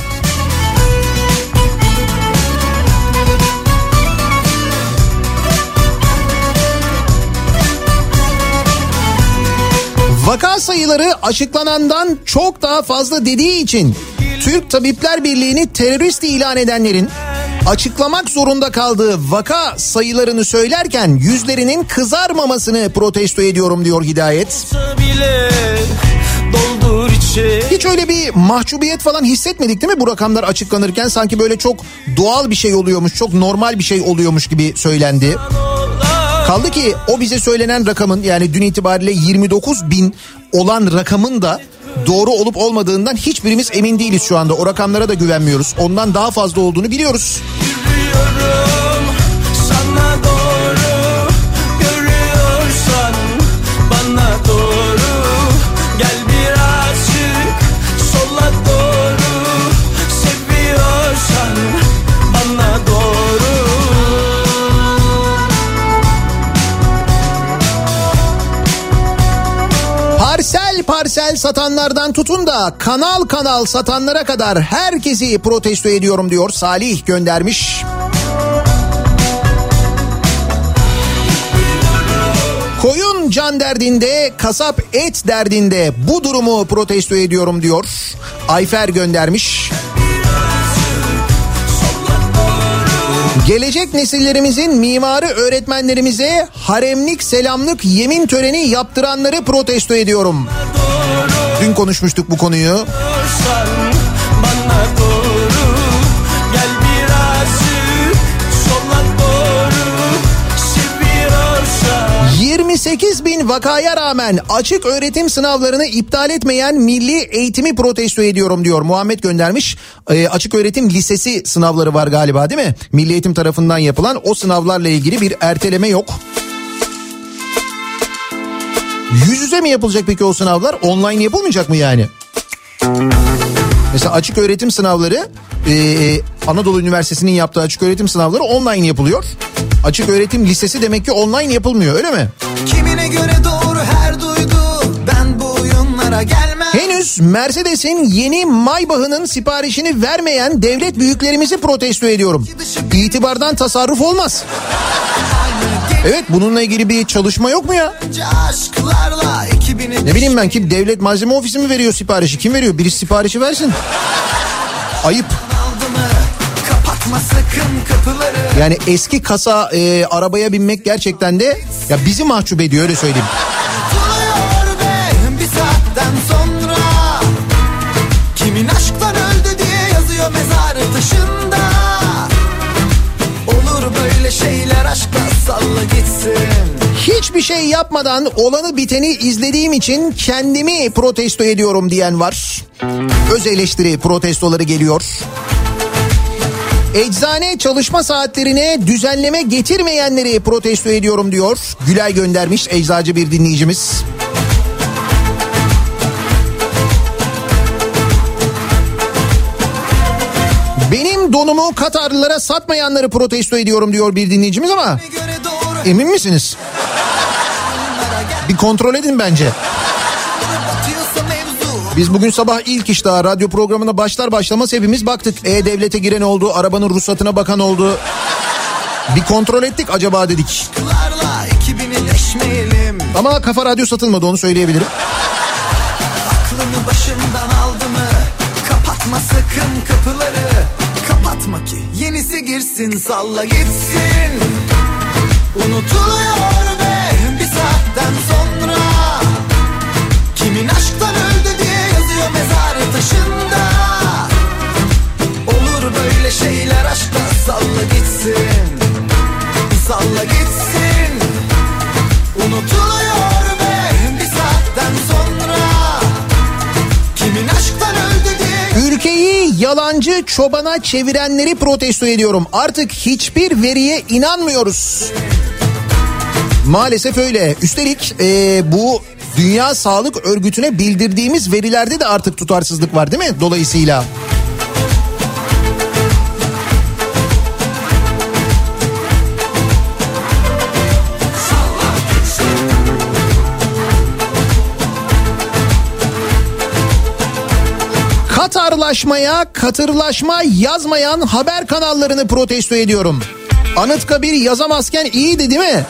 Vaka sayıları açıklanandan çok daha fazla dediği için Türk Tabipler Birliği'ni terörist ilan edenlerin açıklamak zorunda kaldığı vaka sayılarını söylerken yüzlerinin kızarmamasını protesto ediyorum diyor Hidayet. Hiç öyle bir mahcubiyet falan hissetmedik değil mi bu rakamlar açıklanırken sanki böyle çok doğal bir şey oluyormuş, çok normal bir şey oluyormuş gibi söylendi. Kaldı ki o bize söylenen rakamın yani dün itibariyle 29 bin olan rakamın da doğru olup olmadığından hiçbirimiz emin değiliz şu anda. O rakamlara da güvenmiyoruz. Ondan daha fazla olduğunu biliyoruz. Yürüyorum Parsel satanlardan tutun da kanal kanal satanlara kadar herkesi protesto ediyorum diyor Salih göndermiş. Koyun can derdinde, kasap et derdinde bu durumu protesto ediyorum diyor. Ayfer göndermiş. Gelecek nesillerimizin mimarı öğretmenlerimize haremlik selamlık yemin töreni yaptıranları protesto ediyorum. Dün konuşmuştuk bu konuyu. Seviyorsan 28 bin vakaya rağmen açık öğretim sınavlarını iptal etmeyen milli eğitimi protesto ediyorum diyor. Muhammed göndermiş. Ee, açık öğretim lisesi sınavları var galiba değil mi? Milli eğitim tarafından yapılan o sınavlarla ilgili bir erteleme yok. Yüz yüze mi yapılacak peki o sınavlar? Online yapılmayacak mı yani? Mesela açık öğretim sınavları e, Anadolu Üniversitesi'nin yaptığı açık öğretim sınavları online yapılıyor. Açık öğretim lisesi demek ki online yapılmıyor öyle mi? Kimine göre doğru her duygu Ben bu oyunlara gelmem Henüz Mercedes'in yeni Maybach'ının siparişini vermeyen devlet büyüklerimizi protesto ediyorum. İtibardan tasarruf olmaz. Evet bununla ilgili bir çalışma yok mu ya? Ne bileyim ben kim devlet malzeme ofisi mi veriyor siparişi? Kim veriyor? Birisi siparişi versin. Ayıp. Yani eski kasa e, arabaya binmek gerçekten de ya bizi mahcup ediyor öyle söyleyeyim. Hiçbir şey yapmadan olanı biteni izlediğim için kendimi protesto ediyorum diyen var. Öz eleştiri protestoları geliyor. Eczane çalışma saatlerine düzenleme getirmeyenleri protesto ediyorum diyor. Gülay göndermiş eczacı bir dinleyicimiz. Benim donumu Katarlılara satmayanları protesto ediyorum diyor bir dinleyicimiz ama emin misiniz? Bir kontrol edin bence. Biz bugün sabah ilk iş daha radyo programına başlar başlamaz hepimiz baktık. E-Devlet'e giren oldu, arabanın ruhsatına bakan oldu. Bir kontrol ettik acaba dedik. Ama Kafa Radyo satılmadı onu söyleyebilirim. Aklını başından aldı mı Kapatma sakın kapıları Kapatma ki yenisi girsin salla gitsin Unutuluyor be bir saatten sonra Kimin aşktan taşında Olur böyle şeyler aşkta salla gitsin Salla gitsin Unutuluyor be bir saatten sonra Kimin aşktan öldü diye Ülkeyi yalancı çobana çevirenleri protesto ediyorum. Artık hiçbir veriye inanmıyoruz. Maalesef öyle. Üstelik e, bu Dünya Sağlık Örgütü'ne bildirdiğimiz verilerde de artık tutarsızlık var değil mi? Dolayısıyla. Katarlaşmaya, katırlaşma yazmayan haber kanallarını protesto ediyorum. Anıtkabir yazamazken iyiydi değil mi?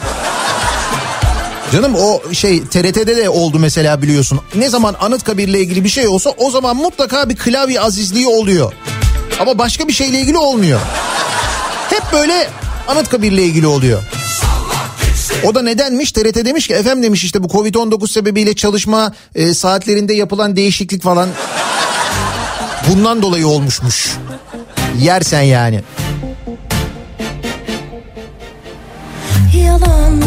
Canım o şey TRT'de de oldu mesela biliyorsun. Ne zaman Anıtkabir'le ilgili bir şey olsa o zaman mutlaka bir klavye azizliği oluyor. Ama başka bir şeyle ilgili olmuyor. Hep böyle Anıtkabir'le ilgili oluyor. O da nedenmiş? TRT demiş ki efendim demiş işte bu Covid-19 sebebiyle çalışma e, saatlerinde yapılan değişiklik falan bundan dolayı olmuşmuş. Yersen yani. Yalan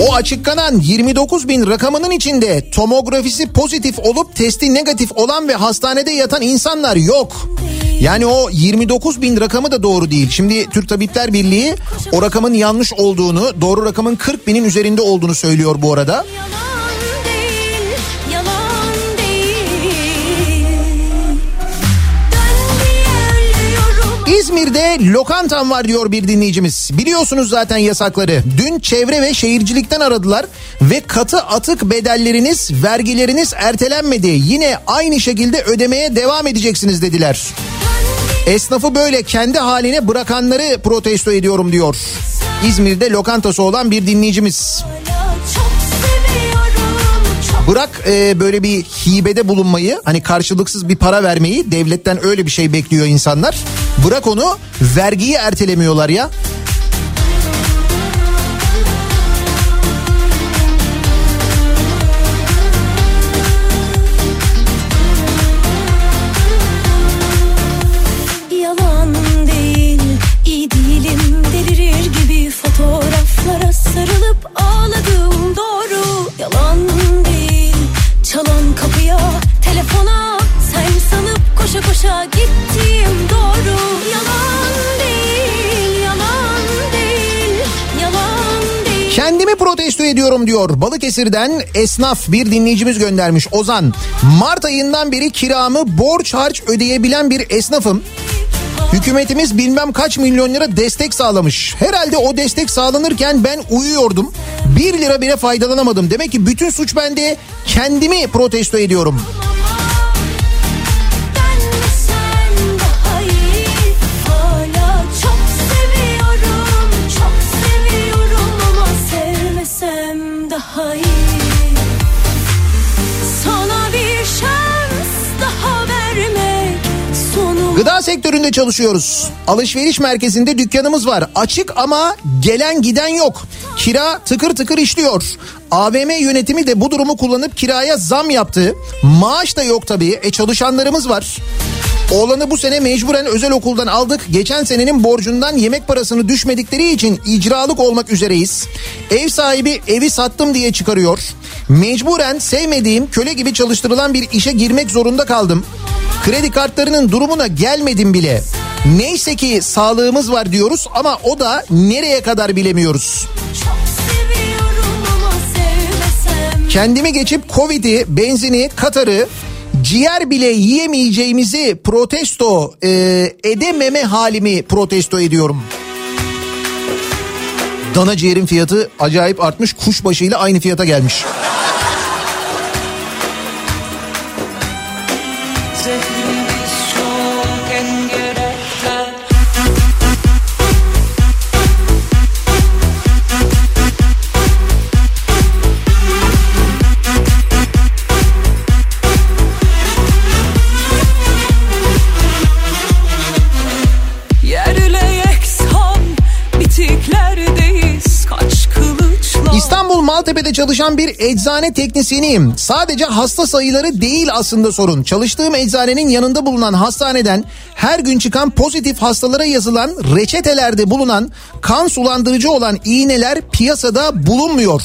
O açıklanan 29 bin rakamının içinde tomografisi pozitif olup testi negatif olan ve hastanede yatan insanlar yok. Yani o 29 bin rakamı da doğru değil. Şimdi Türk Tabipler Birliği o rakamın yanlış olduğunu, doğru rakamın 40 binin üzerinde olduğunu söylüyor bu arada. Yalan İzmir'de lokantam var diyor bir dinleyicimiz. Biliyorsunuz zaten yasakları. Dün çevre ve şehircilikten aradılar ve katı atık bedelleriniz, vergileriniz ertelenmedi. Yine aynı şekilde ödemeye devam edeceksiniz dediler. Esnafı böyle kendi haline bırakanları protesto ediyorum diyor. İzmir'de lokantası olan bir dinleyicimiz. Hala Bırak e, böyle bir hibede bulunmayı hani karşılıksız bir para vermeyi devletten öyle bir şey bekliyor insanlar. Bırak onu vergiyi ertelemiyorlar ya. Protesto ediyorum diyor. Balıkesir'den esnaf bir dinleyicimiz göndermiş Ozan. Mart ayından beri kiramı borç harç ödeyebilen bir esnafım. Hükümetimiz bilmem kaç milyon lira destek sağlamış. Herhalde o destek sağlanırken ben uyuyordum. 1 lira bile faydalanamadım. Demek ki bütün suç bende. Kendimi protesto ediyorum. Gıda sektöründe çalışıyoruz. Alışveriş merkezinde dükkanımız var. Açık ama gelen giden yok. Kira tıkır tıkır işliyor. AVM yönetimi de bu durumu kullanıp kiraya zam yaptı. Maaş da yok tabii. E çalışanlarımız var. Oğlanı bu sene mecburen özel okuldan aldık. Geçen senenin borcundan yemek parasını düşmedikleri için icralık olmak üzereyiz. Ev sahibi evi sattım diye çıkarıyor. Mecburen sevmediğim köle gibi çalıştırılan bir işe girmek zorunda kaldım. Kredi kartlarının durumuna gelmedim bile. Neyse ki sağlığımız var diyoruz ama o da nereye kadar bilemiyoruz. Kendimi geçip Covid'i, benzini, Katar'ı ciğer bile yiyemeyeceğimizi protesto e, edememe halimi protesto ediyorum. Dana ciğerin fiyatı acayip artmış. Kuşbaşıyla aynı fiyata gelmiş. Çalışan bir eczane teknisyeniyim. Sadece hasta sayıları değil aslında sorun. Çalıştığım eczanenin yanında bulunan hastaneden her gün çıkan pozitif hastalara yazılan reçetelerde bulunan kan sulandırıcı olan iğneler piyasada bulunmuyor.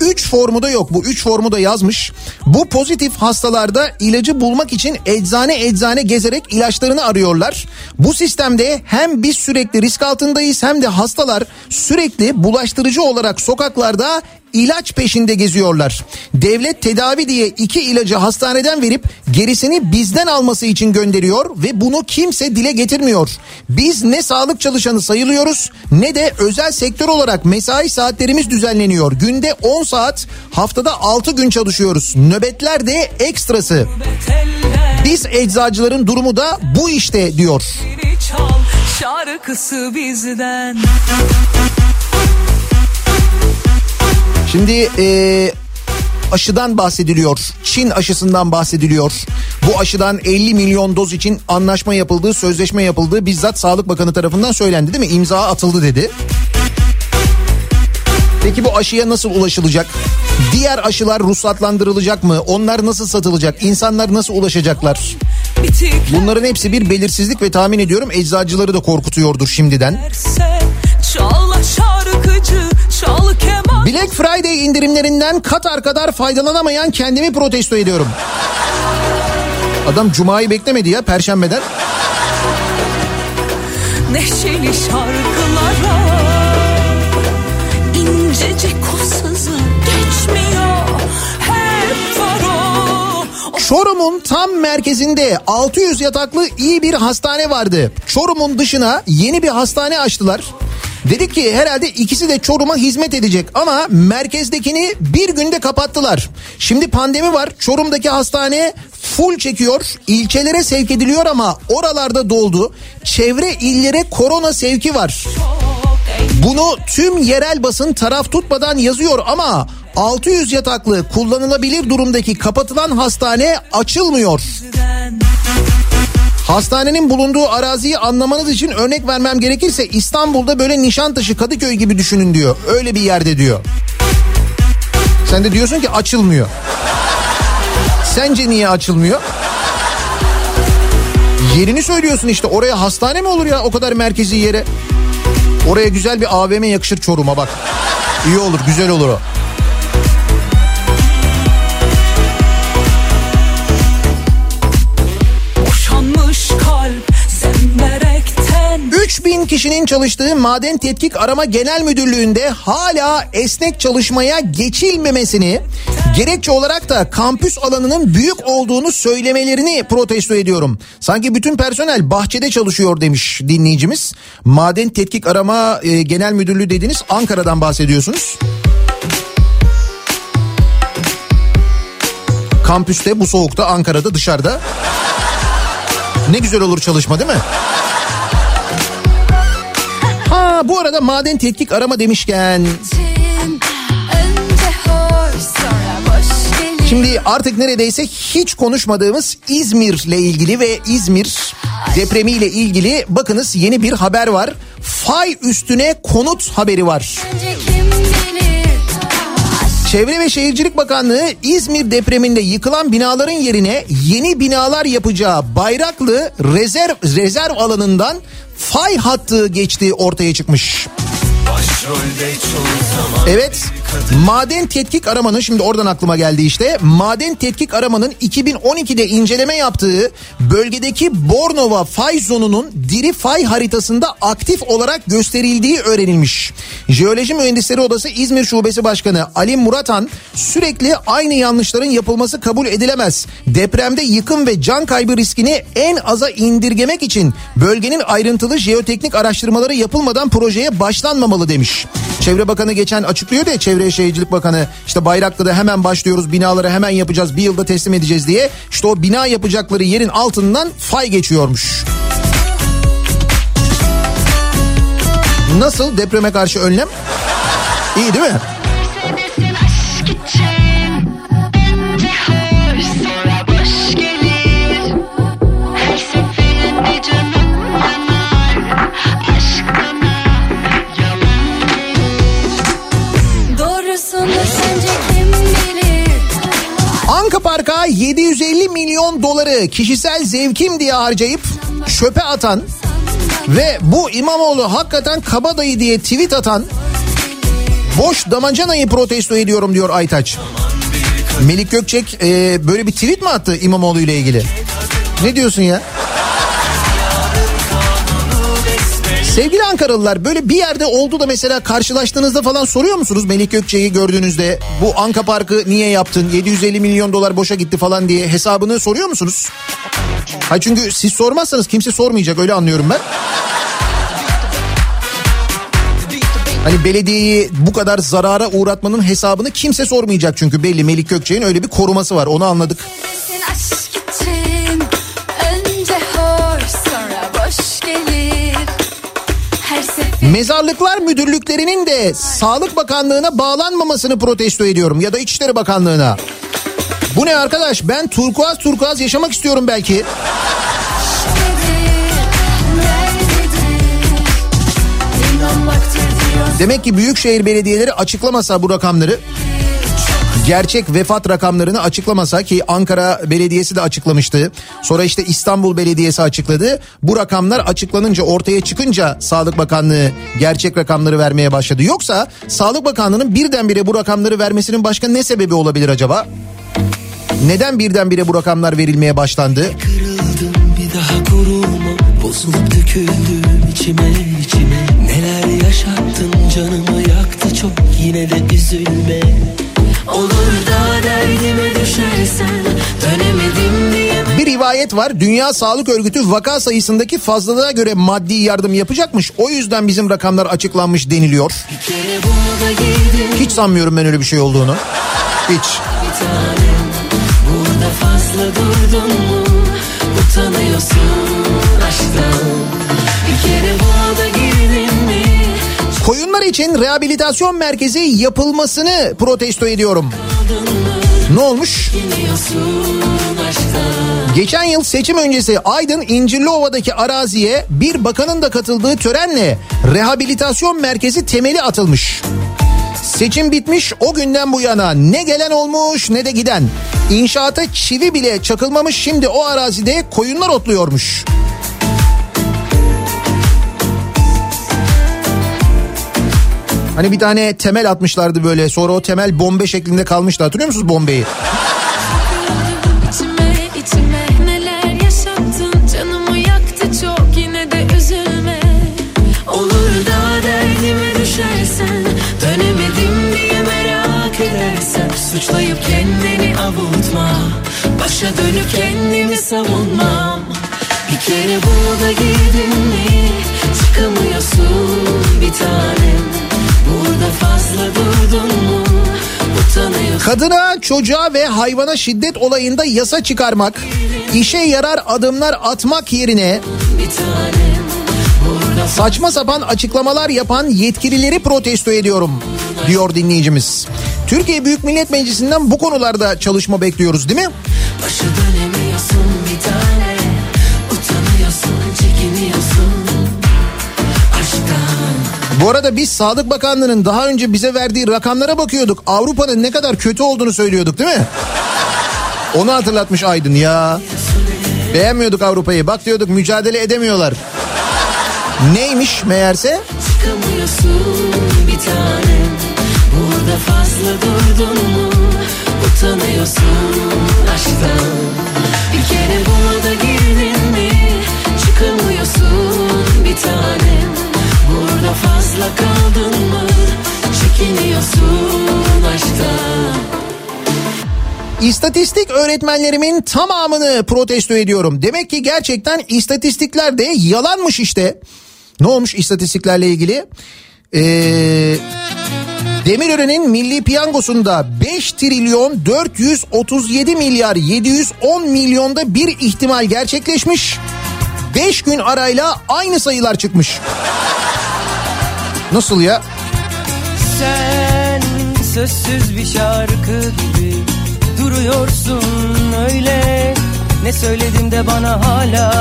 3 formu da yok bu 3 formu da yazmış. Bu pozitif hastalarda ilacı bulmak için eczane eczane gezerek ilaçlarını arıyorlar. Bu sistemde hem biz sürekli risk altındayız hem de hastalar sürekli bulaştırıcı olarak sokaklarda ilaç peşinde geziyorlar. Devlet tedavi diye iki ilacı hastaneden verip gerisini bizden alması için gönderiyor ve bunu kimse dile getirmiyor. Biz ne sağlık çalışanı sayılıyoruz ne de özel sektör olarak mesai saatlerimiz düzenleniyor. Günde 10 saat haftada 6 gün çalışıyoruz. Nöbetler de ekstrası. Biz eczacıların durumu da bu işte diyor. Şarkısı bizden Şimdi e, aşıdan bahsediliyor. Çin aşısından bahsediliyor. Bu aşıdan 50 milyon doz için anlaşma yapıldığı, sözleşme yapıldığı bizzat Sağlık Bakanı tarafından söylendi değil mi? İmza atıldı dedi. Peki bu aşıya nasıl ulaşılacak? Diğer aşılar ruhsatlandırılacak mı? Onlar nasıl satılacak? İnsanlar nasıl ulaşacaklar? Bunların hepsi bir belirsizlik ve tahmin ediyorum eczacıları da korkutuyordur şimdiden. Çal şarkıcı Black Friday indirimlerinden Katar kadar faydalanamayan kendimi protesto ediyorum. Adam cumayı beklemedi ya perşembeden. Neşeli şarkılara incecik o sızı geçmiyor Hep var o Çorum'un tam merkezinde 600 yataklı iyi bir hastane vardı. Çorum'un dışına yeni bir hastane açtılar. Dedik ki herhalde ikisi de Çorum'a hizmet edecek ama merkezdekini bir günde kapattılar. Şimdi pandemi var. Çorum'daki hastane full çekiyor. İlçelere sevk ediliyor ama oralarda doldu. Çevre illere korona sevki var. Bunu tüm yerel basın taraf tutmadan yazıyor ama 600 yataklı kullanılabilir durumdaki kapatılan hastane açılmıyor. Hastanenin bulunduğu araziyi anlamanız için örnek vermem gerekirse İstanbul'da böyle Nişantaşı Kadıköy gibi düşünün diyor. Öyle bir yerde diyor. Sen de diyorsun ki açılmıyor. Sence niye açılmıyor? Yerini söylüyorsun işte oraya hastane mi olur ya o kadar merkezi yere? Oraya güzel bir AVM yakışır Çorum'a bak. İyi olur güzel olur o. 3000 kişinin çalıştığı Maden Tetkik Arama Genel Müdürlüğü'nde hala esnek çalışmaya geçilmemesini gerekçe olarak da kampüs alanının büyük olduğunu söylemelerini protesto ediyorum. Sanki bütün personel bahçede çalışıyor demiş dinleyicimiz. Maden Tetkik Arama e, Genel Müdürlüğü dediniz Ankara'dan bahsediyorsunuz. Kampüste bu soğukta Ankara'da dışarıda. Ne güzel olur çalışma değil mi? Bu arada maden tetkik arama demişken şimdi artık neredeyse hiç konuşmadığımız İzmir'le ilgili ve İzmir depremiyle ilgili bakınız yeni bir haber var. Fay üstüne konut haberi var. Çevre ve Şehircilik Bakanlığı İzmir depreminde yıkılan binaların yerine yeni binalar yapacağı Bayraklı rezerv rezerv alanından fay hattı geçtiği ortaya çıkmış. Zaman Evet. Maden tetkik aramanın şimdi oradan aklıma geldi işte. Maden tetkik aramanın 2012'de inceleme yaptığı bölgedeki Bornova fay zonunun diri fay haritasında aktif olarak gösterildiği öğrenilmiş. Jeoloji Mühendisleri Odası İzmir Şubesi Başkanı Ali Muratan sürekli aynı yanlışların yapılması kabul edilemez. Depremde yıkım ve can kaybı riskini en aza indirgemek için bölgenin ayrıntılı jeoteknik araştırmaları yapılmadan projeye başlanmamalı demiş. Çevre Bakanı geçen açıklıyor ya Çevre Şehircilik Bakanı işte Bayraklı'da hemen başlıyoruz binaları hemen yapacağız bir yılda teslim edeceğiz diye. İşte o bina yapacakları yerin altından fay geçiyormuş. Nasıl depreme karşı önlem? İyi değil mi? Anka Park'a 750 milyon doları kişisel zevkim diye harcayıp çöpe atan ve bu İmamoğlu hakikaten kabadayı diye tweet atan boş damacanayı protesto ediyorum diyor Aytaç. Melik Gökçek e, böyle bir tweet mi attı İmamoğlu ile ilgili? Ne diyorsun ya? Sevgili Ankaralılar böyle bir yerde oldu da mesela karşılaştığınızda falan soruyor musunuz Melik Gökçe'yi gördüğünüzde bu Anka Parkı niye yaptın 750 milyon dolar boşa gitti falan diye hesabını soruyor musunuz? Ha çünkü siz sormazsanız kimse sormayacak öyle anlıyorum ben. Hani belediyeyi bu kadar zarara uğratmanın hesabını kimse sormayacak çünkü belli Melik Gökçe'nin öyle bir koruması var onu anladık. Aşk Mezarlıklar müdürlüklerinin de Sağlık Bakanlığı'na bağlanmamasını protesto ediyorum ya da İçişleri Bakanlığı'na. Bu ne arkadaş ben turkuaz turkuaz yaşamak istiyorum belki. Demek ki büyükşehir belediyeleri açıklamasa bu rakamları gerçek vefat rakamlarını açıklamasa ki Ankara Belediyesi de açıklamıştı. Sonra işte İstanbul Belediyesi açıkladı. Bu rakamlar açıklanınca ortaya çıkınca Sağlık Bakanlığı gerçek rakamları vermeye başladı. Yoksa Sağlık Bakanlığı'nın birdenbire bu rakamları vermesinin başka ne sebebi olabilir acaba? Neden birdenbire bu rakamlar verilmeye başlandı? Kırıldım bir daha koruma Bozulup döküldüm içime içime Neler yaşattın canımı yaktı çok Yine de üzülme Olur da derdime düşersen Dönemedim diye Bir rivayet var. Dünya Sağlık Örgütü vaka sayısındaki fazlalığına göre maddi yardım yapacakmış. O yüzden bizim rakamlar açıklanmış deniliyor. Hiç sanmıyorum ben öyle bir şey olduğunu. Hiç. tanem Burada fazla durdun mu Utanıyorsun aşktan Koyunlar için rehabilitasyon merkezi yapılmasını protesto ediyorum. Ne olmuş? Geçen yıl seçim öncesi Aydın İncirliova'daki araziye bir bakanın da katıldığı törenle rehabilitasyon merkezi temeli atılmış. Seçim bitmiş o günden bu yana ne gelen olmuş ne de giden. İnşaata çivi bile çakılmamış şimdi o arazide koyunlar otluyormuş. Hani bir tane temel atmışlardı böyle sonra o temel bombe şeklinde kalmıştı. Hatırlıyor musunuz bombeyi? Suçlayıp kendini avutma. Başa dönüp kendimi savunmam Bir kere bunu da girdin mi? Çıkamıyorsun bir tanem Kadına, çocuğa ve hayvana şiddet olayında yasa çıkarmak, işe yarar adımlar atmak yerine saçma sapan açıklamalar yapan yetkilileri protesto ediyorum diyor dinleyicimiz. Türkiye Büyük Millet Meclisi'nden bu konularda çalışma bekliyoruz değil mi? Başı dönemiyorsun bir tane Bu arada biz Sağlık Bakanlığı'nın daha önce bize verdiği rakamlara bakıyorduk. Avrupa'nın ne kadar kötü olduğunu söylüyorduk değil mi? Onu hatırlatmış Aydın ya. Beğenmiyorduk Avrupa'yı. Bak diyorduk mücadele edemiyorlar. Neymiş meğerse? Bir tanem Burada fazla durdun mu Utanıyorsun aşktan Bir kere buna girdin mi Çıkamıyorsun bir tanem Burada fazla kaldın mı Çekiniyorsun aşktan İstatistik öğretmenlerimin tamamını protesto ediyorum. Demek ki gerçekten istatistikler de yalanmış işte. Ne olmuş istatistiklerle ilgili? Ee, Demirören'in milli piyangosunda 5 trilyon 437 milyar 710 milyonda bir ihtimal gerçekleşmiş. 5 gün arayla aynı sayılar çıkmış. Nasıl ya? Sen sözsüz bir şarkı gibi duruyorsun öyle Ne söyledim de bana hala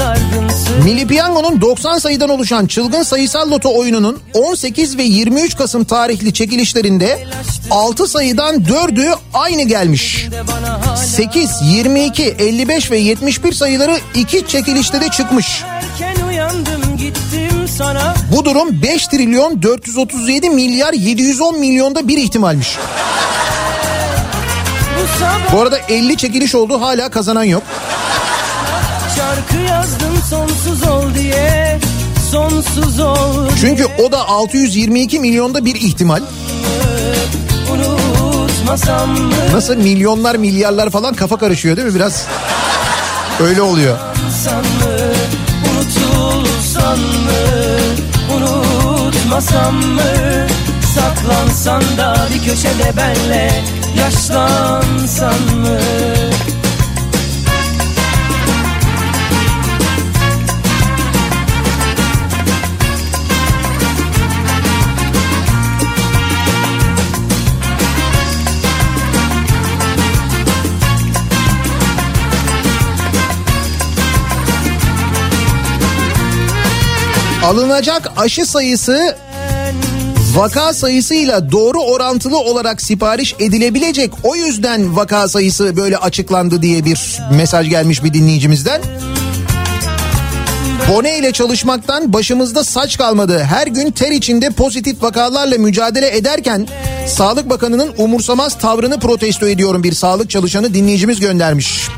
dargınsın Milli Piyango'nun 90 sayıdan oluşan çılgın sayısal loto oyununun 18 ve 23 Kasım tarihli çekilişlerinde 6 sayıdan 4'ü aynı gelmiş. de bana hala 8, 22, 55 ve 71 sayıları iki çekilişte de çıkmış. erken uyandım gittim Bu durum 5 trilyon 437 milyar 710 milyonda bir ihtimalmiş. Bu Bu arada 50 çekiliş oldu hala kazanan yok. şarkı yazdım sonsuz ol diye Sonsuz ol Çünkü o da 622 milyonda bir ihtimal. Nasıl milyonlar milyarlar falan kafa karışıyor değil mi biraz? Öyle oluyor. San mı unutulsan mı Unutmasam mı? Saklansan da bir köşede benle Yaşlansan mı Alınacak aşı sayısı vaka sayısıyla doğru orantılı olarak sipariş edilebilecek. O yüzden vaka sayısı böyle açıklandı diye bir mesaj gelmiş bir dinleyicimizden. Bone ile çalışmaktan başımızda saç kalmadı. Her gün ter içinde pozitif vakalarla mücadele ederken Sağlık Bakanı'nın umursamaz tavrını protesto ediyorum bir sağlık çalışanı dinleyicimiz göndermiş.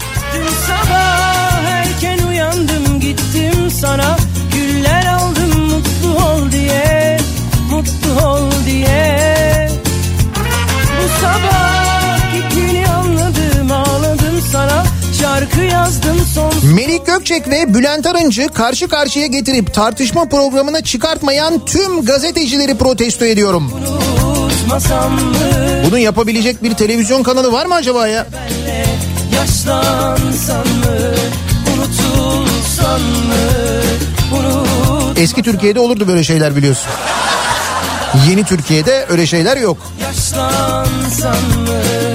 Melik Gökçek ve Bülent Arıncı karşı karşıya getirip tartışma programına çıkartmayan tüm gazetecileri protesto ediyorum. Bunu yapabilecek bir televizyon kanalı var mı acaba ya? Eski Türkiye'de olurdu böyle şeyler biliyorsun. Yeni Türkiye'de öyle şeyler yok. Yaşlansan mı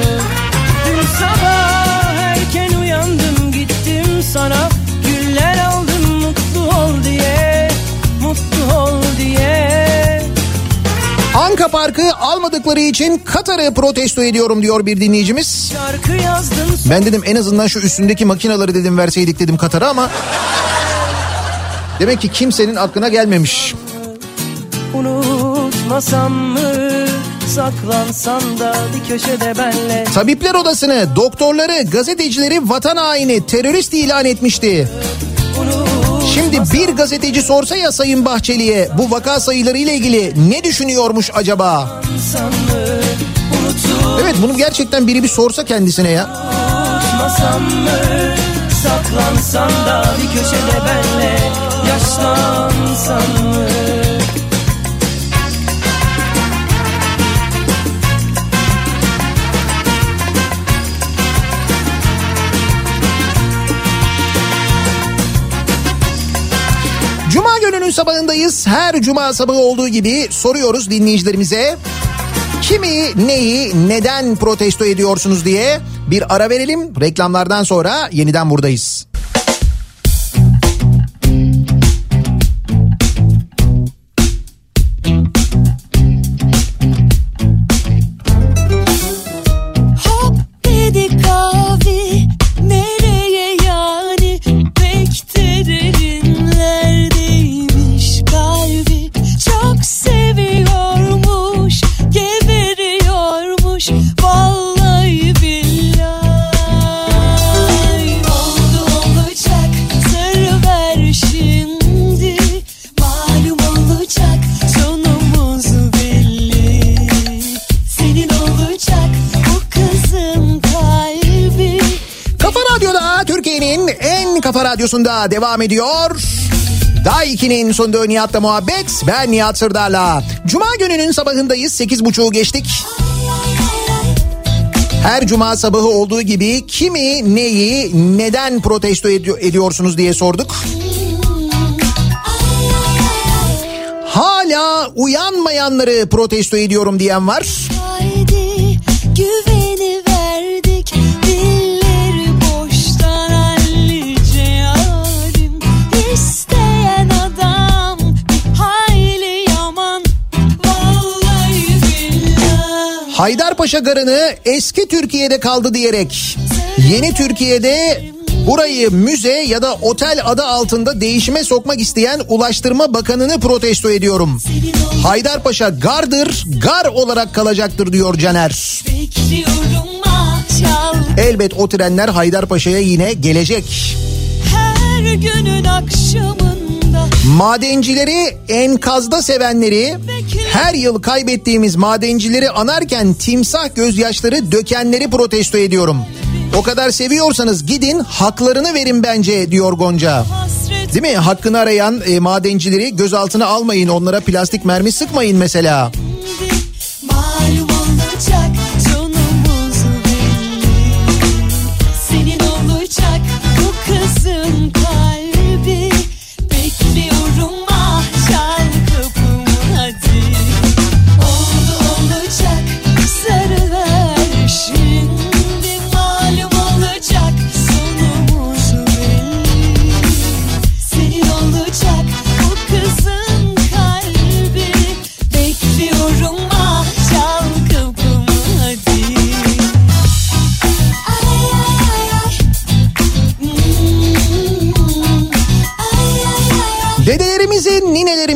Anka Parkı almadıkları için Katar'ı protesto ediyorum diyor bir dinleyicimiz. Ben dedim en azından şu üstündeki makinaları dedim verseydik dedim Katar'a ama demek ki kimsenin aklına gelmemiş. unutmasam mı Saklansan da bir köşede benle Tabipler Odası'nı, doktorları, gazetecileri vatan haini, terörist ilan etmişti. Şimdi bir gazeteci sorsa ya Sayın Bahçeli'ye bu vaka sayıları ile ilgili ne düşünüyormuş acaba? Evet bunu gerçekten biri bir sorsa kendisine ya. Saklansan da bir köşede benle Yaşlansan mı Cuma gününün sabahındayız. Her cuma sabahı olduğu gibi soruyoruz dinleyicilerimize. Kimi, neyi, neden protesto ediyorsunuz diye bir ara verelim. Reklamlardan sonra yeniden buradayız. Radyosunda devam ediyor. Day 2'nin sunduğu Nihat'la muhabbet. Ben Nihat Sırdar'la. Cuma gününün sabahındayız. 8.30'u geçtik. Her cuma sabahı olduğu gibi kimi, neyi, neden protesto edi- ediyorsunuz diye sorduk. Hala uyanmayanları protesto ediyorum diyen var. Haydi güveni Haydarpaşa Garı'nı eski Türkiye'de kaldı diyerek yeni Türkiye'de burayı müze ya da otel adı altında değişime sokmak isteyen Ulaştırma Bakanı'nı protesto ediyorum. Haydarpaşa gardır, gar olarak kalacaktır diyor Caner. Elbet o trenler Haydarpaşa'ya yine gelecek. her günün akşamında Madencileri enkazda sevenleri her yıl kaybettiğimiz madencileri anarken timsah gözyaşları dökenleri protesto ediyorum. O kadar seviyorsanız gidin haklarını verin bence diyor Gonca. Değil mi? Hakkını arayan e, madencileri gözaltına almayın onlara plastik mermi sıkmayın mesela. malum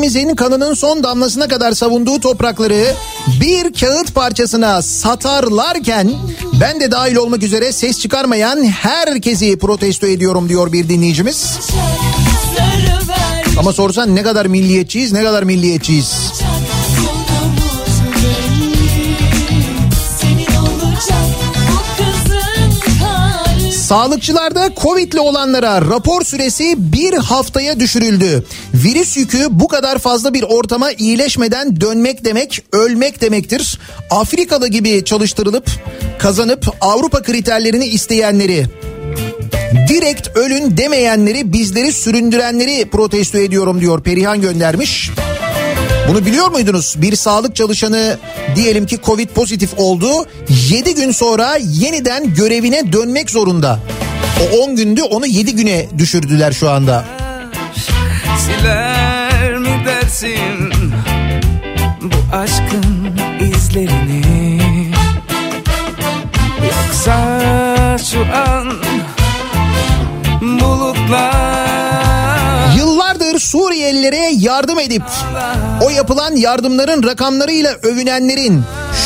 ninelerimizin kanının son damlasına kadar savunduğu toprakları bir kağıt parçasına satarlarken ben de dahil olmak üzere ses çıkarmayan herkesi protesto ediyorum diyor bir dinleyicimiz. Ama sorsan ne kadar milliyetçiyiz ne kadar milliyetçiyiz. Sağlıkçılarda Covid'li olanlara rapor süresi bir haftaya düşürüldü. Virüs yükü bu kadar fazla bir ortama iyileşmeden dönmek demek ölmek demektir. Afrikalı gibi çalıştırılıp kazanıp Avrupa kriterlerini isteyenleri direkt ölün demeyenleri bizleri süründürenleri protesto ediyorum diyor Perihan göndermiş. Bunu biliyor muydunuz? Bir sağlık çalışanı diyelim ki Covid pozitif oldu. 7 gün sonra yeniden görevine dönmek zorunda. O 10 gündü onu 7 güne düşürdüler şu anda. Siler mi dersin bu aşkın izlerini Yoksa şu an Suriyelilere yardım edip o yapılan yardımların rakamlarıyla övünenlerin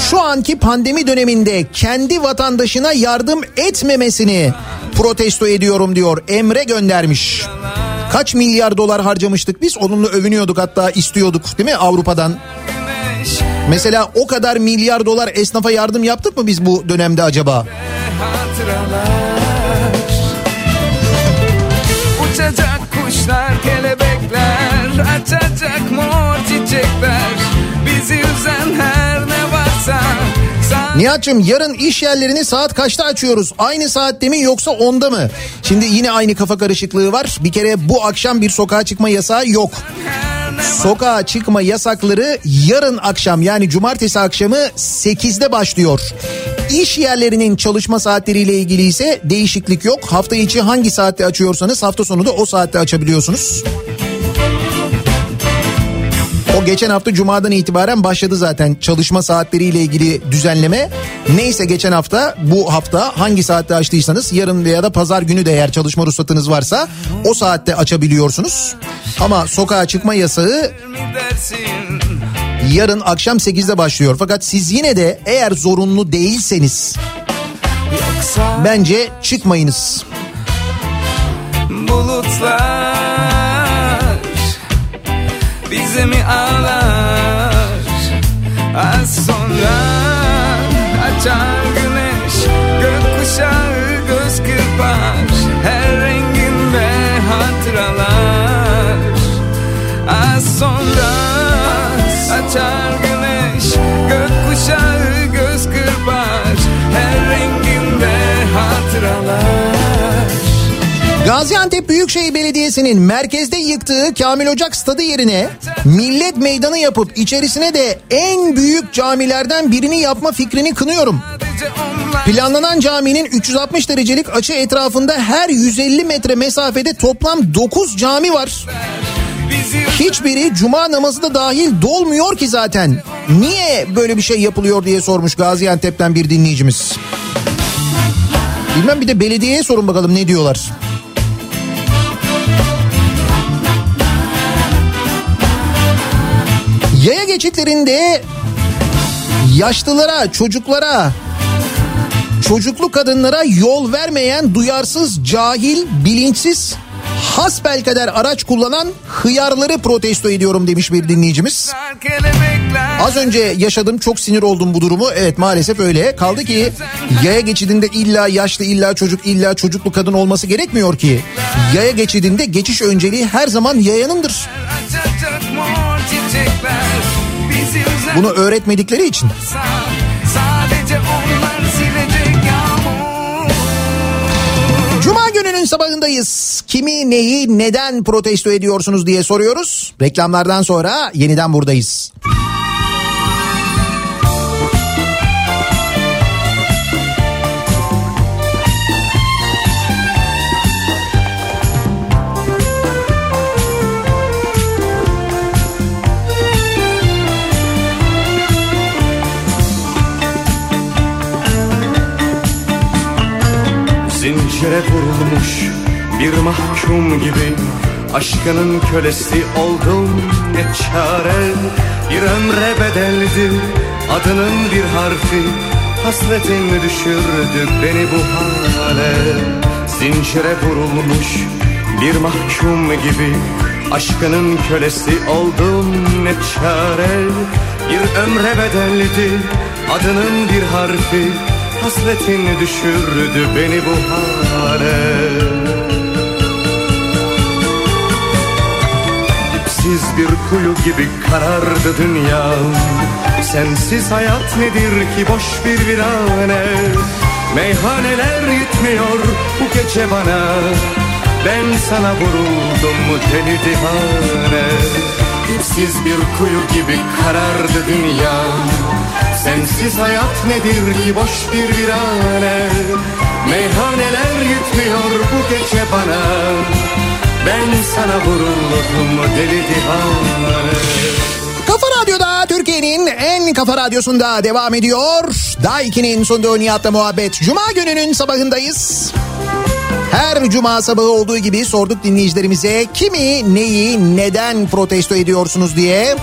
şu anki pandemi döneminde kendi vatandaşına yardım etmemesini protesto ediyorum diyor Emre göndermiş. Kaç milyar dolar harcamıştık biz onunla övünüyorduk hatta istiyorduk değil mi Avrupa'dan? Mesela o kadar milyar dolar esnafa yardım yaptık mı biz bu dönemde acaba? hatıralar Uçacak kuşlar kelebekler Açacak mor çiçekler Bizi üzen her ne varsa Nihat'cığım yarın iş yerlerini saat kaçta açıyoruz? Aynı saatte mi yoksa onda mı? Şimdi yine aynı kafa karışıklığı var. Bir kere bu akşam bir sokağa çıkma yasağı yok. Sokağa çıkma yasakları yarın akşam yani cumartesi akşamı 8'de başlıyor. İş yerlerinin çalışma saatleriyle ilgili ise değişiklik yok. Hafta içi hangi saatte açıyorsanız hafta sonu da o saatte açabiliyorsunuz. O geçen hafta cumadan itibaren başladı zaten çalışma saatleriyle ilgili düzenleme. Neyse geçen hafta bu hafta hangi saatte açtıysanız yarın veya da pazar günü de eğer çalışma ruhsatınız varsa o saatte açabiliyorsunuz. Ama sokağa çıkma yasağı yarın akşam 8'de başlıyor. Fakat siz yine de eğer zorunlu değilseniz bence çıkmayınız. bulutlar Bize mi ağlar Az sonra açar güneş Gökkuşağı göz kırpar. Her renginde hatıralar. Az sonra açar güneş Gökkuşağı göz kırpar. Her renginde hatıralar. Gaziantep Büyükşehir Belediyesi'nin merkezde yıktığı Kamil Ocak stadı yerine millet meydanı yapıp içerisine de en büyük camilerden birini yapma fikrini kınıyorum. Planlanan caminin 360 derecelik açı etrafında her 150 metre mesafede toplam 9 cami var. Hiçbiri cuma namazı da dahil dolmuyor ki zaten. Niye böyle bir şey yapılıyor diye sormuş Gaziantep'ten bir dinleyicimiz. Bilmem bir de belediyeye sorun bakalım ne diyorlar. Geçitlerinde yaşlılara, çocuklara, çocuklu kadınlara yol vermeyen duyarsız, cahil, bilinçsiz, hasbelkader araç kullanan hıyarları protesto ediyorum demiş bir dinleyicimiz. Az önce yaşadım çok sinir oldum bu durumu. Evet maalesef öyle. Kaldı ki yaya geçidinde illa yaşlı illa çocuk illa çocuklu kadın olması gerekmiyor ki. Yaya geçidinde geçiş önceliği her zaman yayanındır. Bunu öğretmedikleri için. Cuma gününün sabahındayız. Kimi neyi neden protesto ediyorsunuz diye soruyoruz. Reklamlardan sonra yeniden buradayız. Zincire vurulmuş bir mahkum gibi. Aşkının kölesi oldum ne çare? Bir ömre bedeldi adının bir harfi. Hasretin düşürdü beni bu hale. Zincire vurulmuş bir mahkum gibi. Aşkının kölesi oldum ne çare? Bir ömre bedeldi adının bir harfi Hasretin düşürdü beni bu hale. Dipsiz bir kuyu gibi karardı dünyam Sensiz hayat nedir ki boş bir virane? Meyhaneler yetmiyor bu gece bana. Ben sana vuruldum deli divane Dipsiz bir kuyu gibi karardı dünyam Sensiz hayat nedir ki boş bir virane Meyhaneler yetmiyor bu gece bana Ben sana vuruldum deli divane Kafa Radyo'da Türkiye'nin en kafa radyosunda devam ediyor. Daiki'nin sunduğu Nihat'la muhabbet. Cuma gününün sabahındayız. Her cuma sabahı olduğu gibi sorduk dinleyicilerimize kimi, neyi, neden protesto ediyorsunuz diye.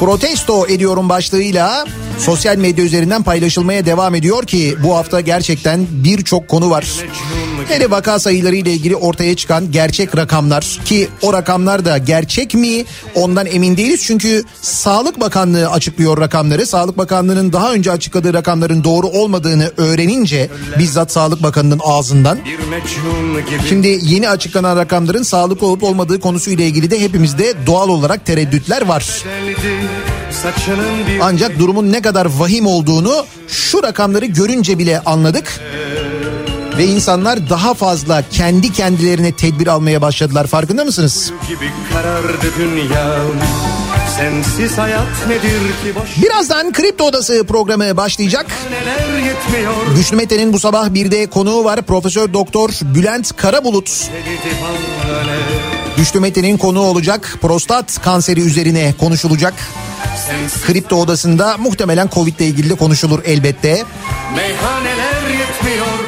Protesto ediyorum başlığıyla sosyal medya üzerinden paylaşılmaya devam ediyor ki bu hafta gerçekten birçok konu var. Hele vaka sayıları ile ilgili ortaya çıkan gerçek rakamlar ki o rakamlar da gerçek mi ondan emin değiliz. Çünkü Sağlık Bakanlığı açıklıyor rakamları. Sağlık Bakanlığı'nın daha önce açıkladığı rakamların doğru olmadığını öğrenince bizzat Sağlık Bakanı'nın ağzından Şimdi yeni açıklanan rakamların sağlıklı olup olmadığı konusuyla ilgili de hepimizde doğal olarak tereddütler var. Ancak durumun ne kadar vahim olduğunu şu rakamları görünce bile anladık. Ve insanlar daha fazla kendi kendilerine tedbir almaya başladılar farkında mısınız? gibi karardı dünyam Sensiz hayat nedir ki boş Birazdan Kripto Odası programı başlayacak. Güçlü Mete'nin bu sabah bir de konuğu var. Profesör Doktor Bülent Karabulut. Güçlü Mete'nin konuğu olacak. Prostat kanseri üzerine konuşulacak. Kripto Odası'nda muhtemelen Covid ile ilgili de konuşulur elbette.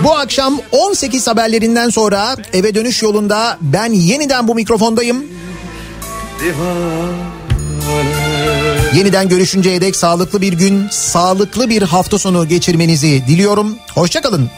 Bu akşam 18 haberlerinden sonra eve dönüş yolunda ben yeniden bu mikrofondayım. Yeniden görüşünceye dek sağlıklı bir gün, sağlıklı bir hafta sonu geçirmenizi diliyorum. Hoşçakalın.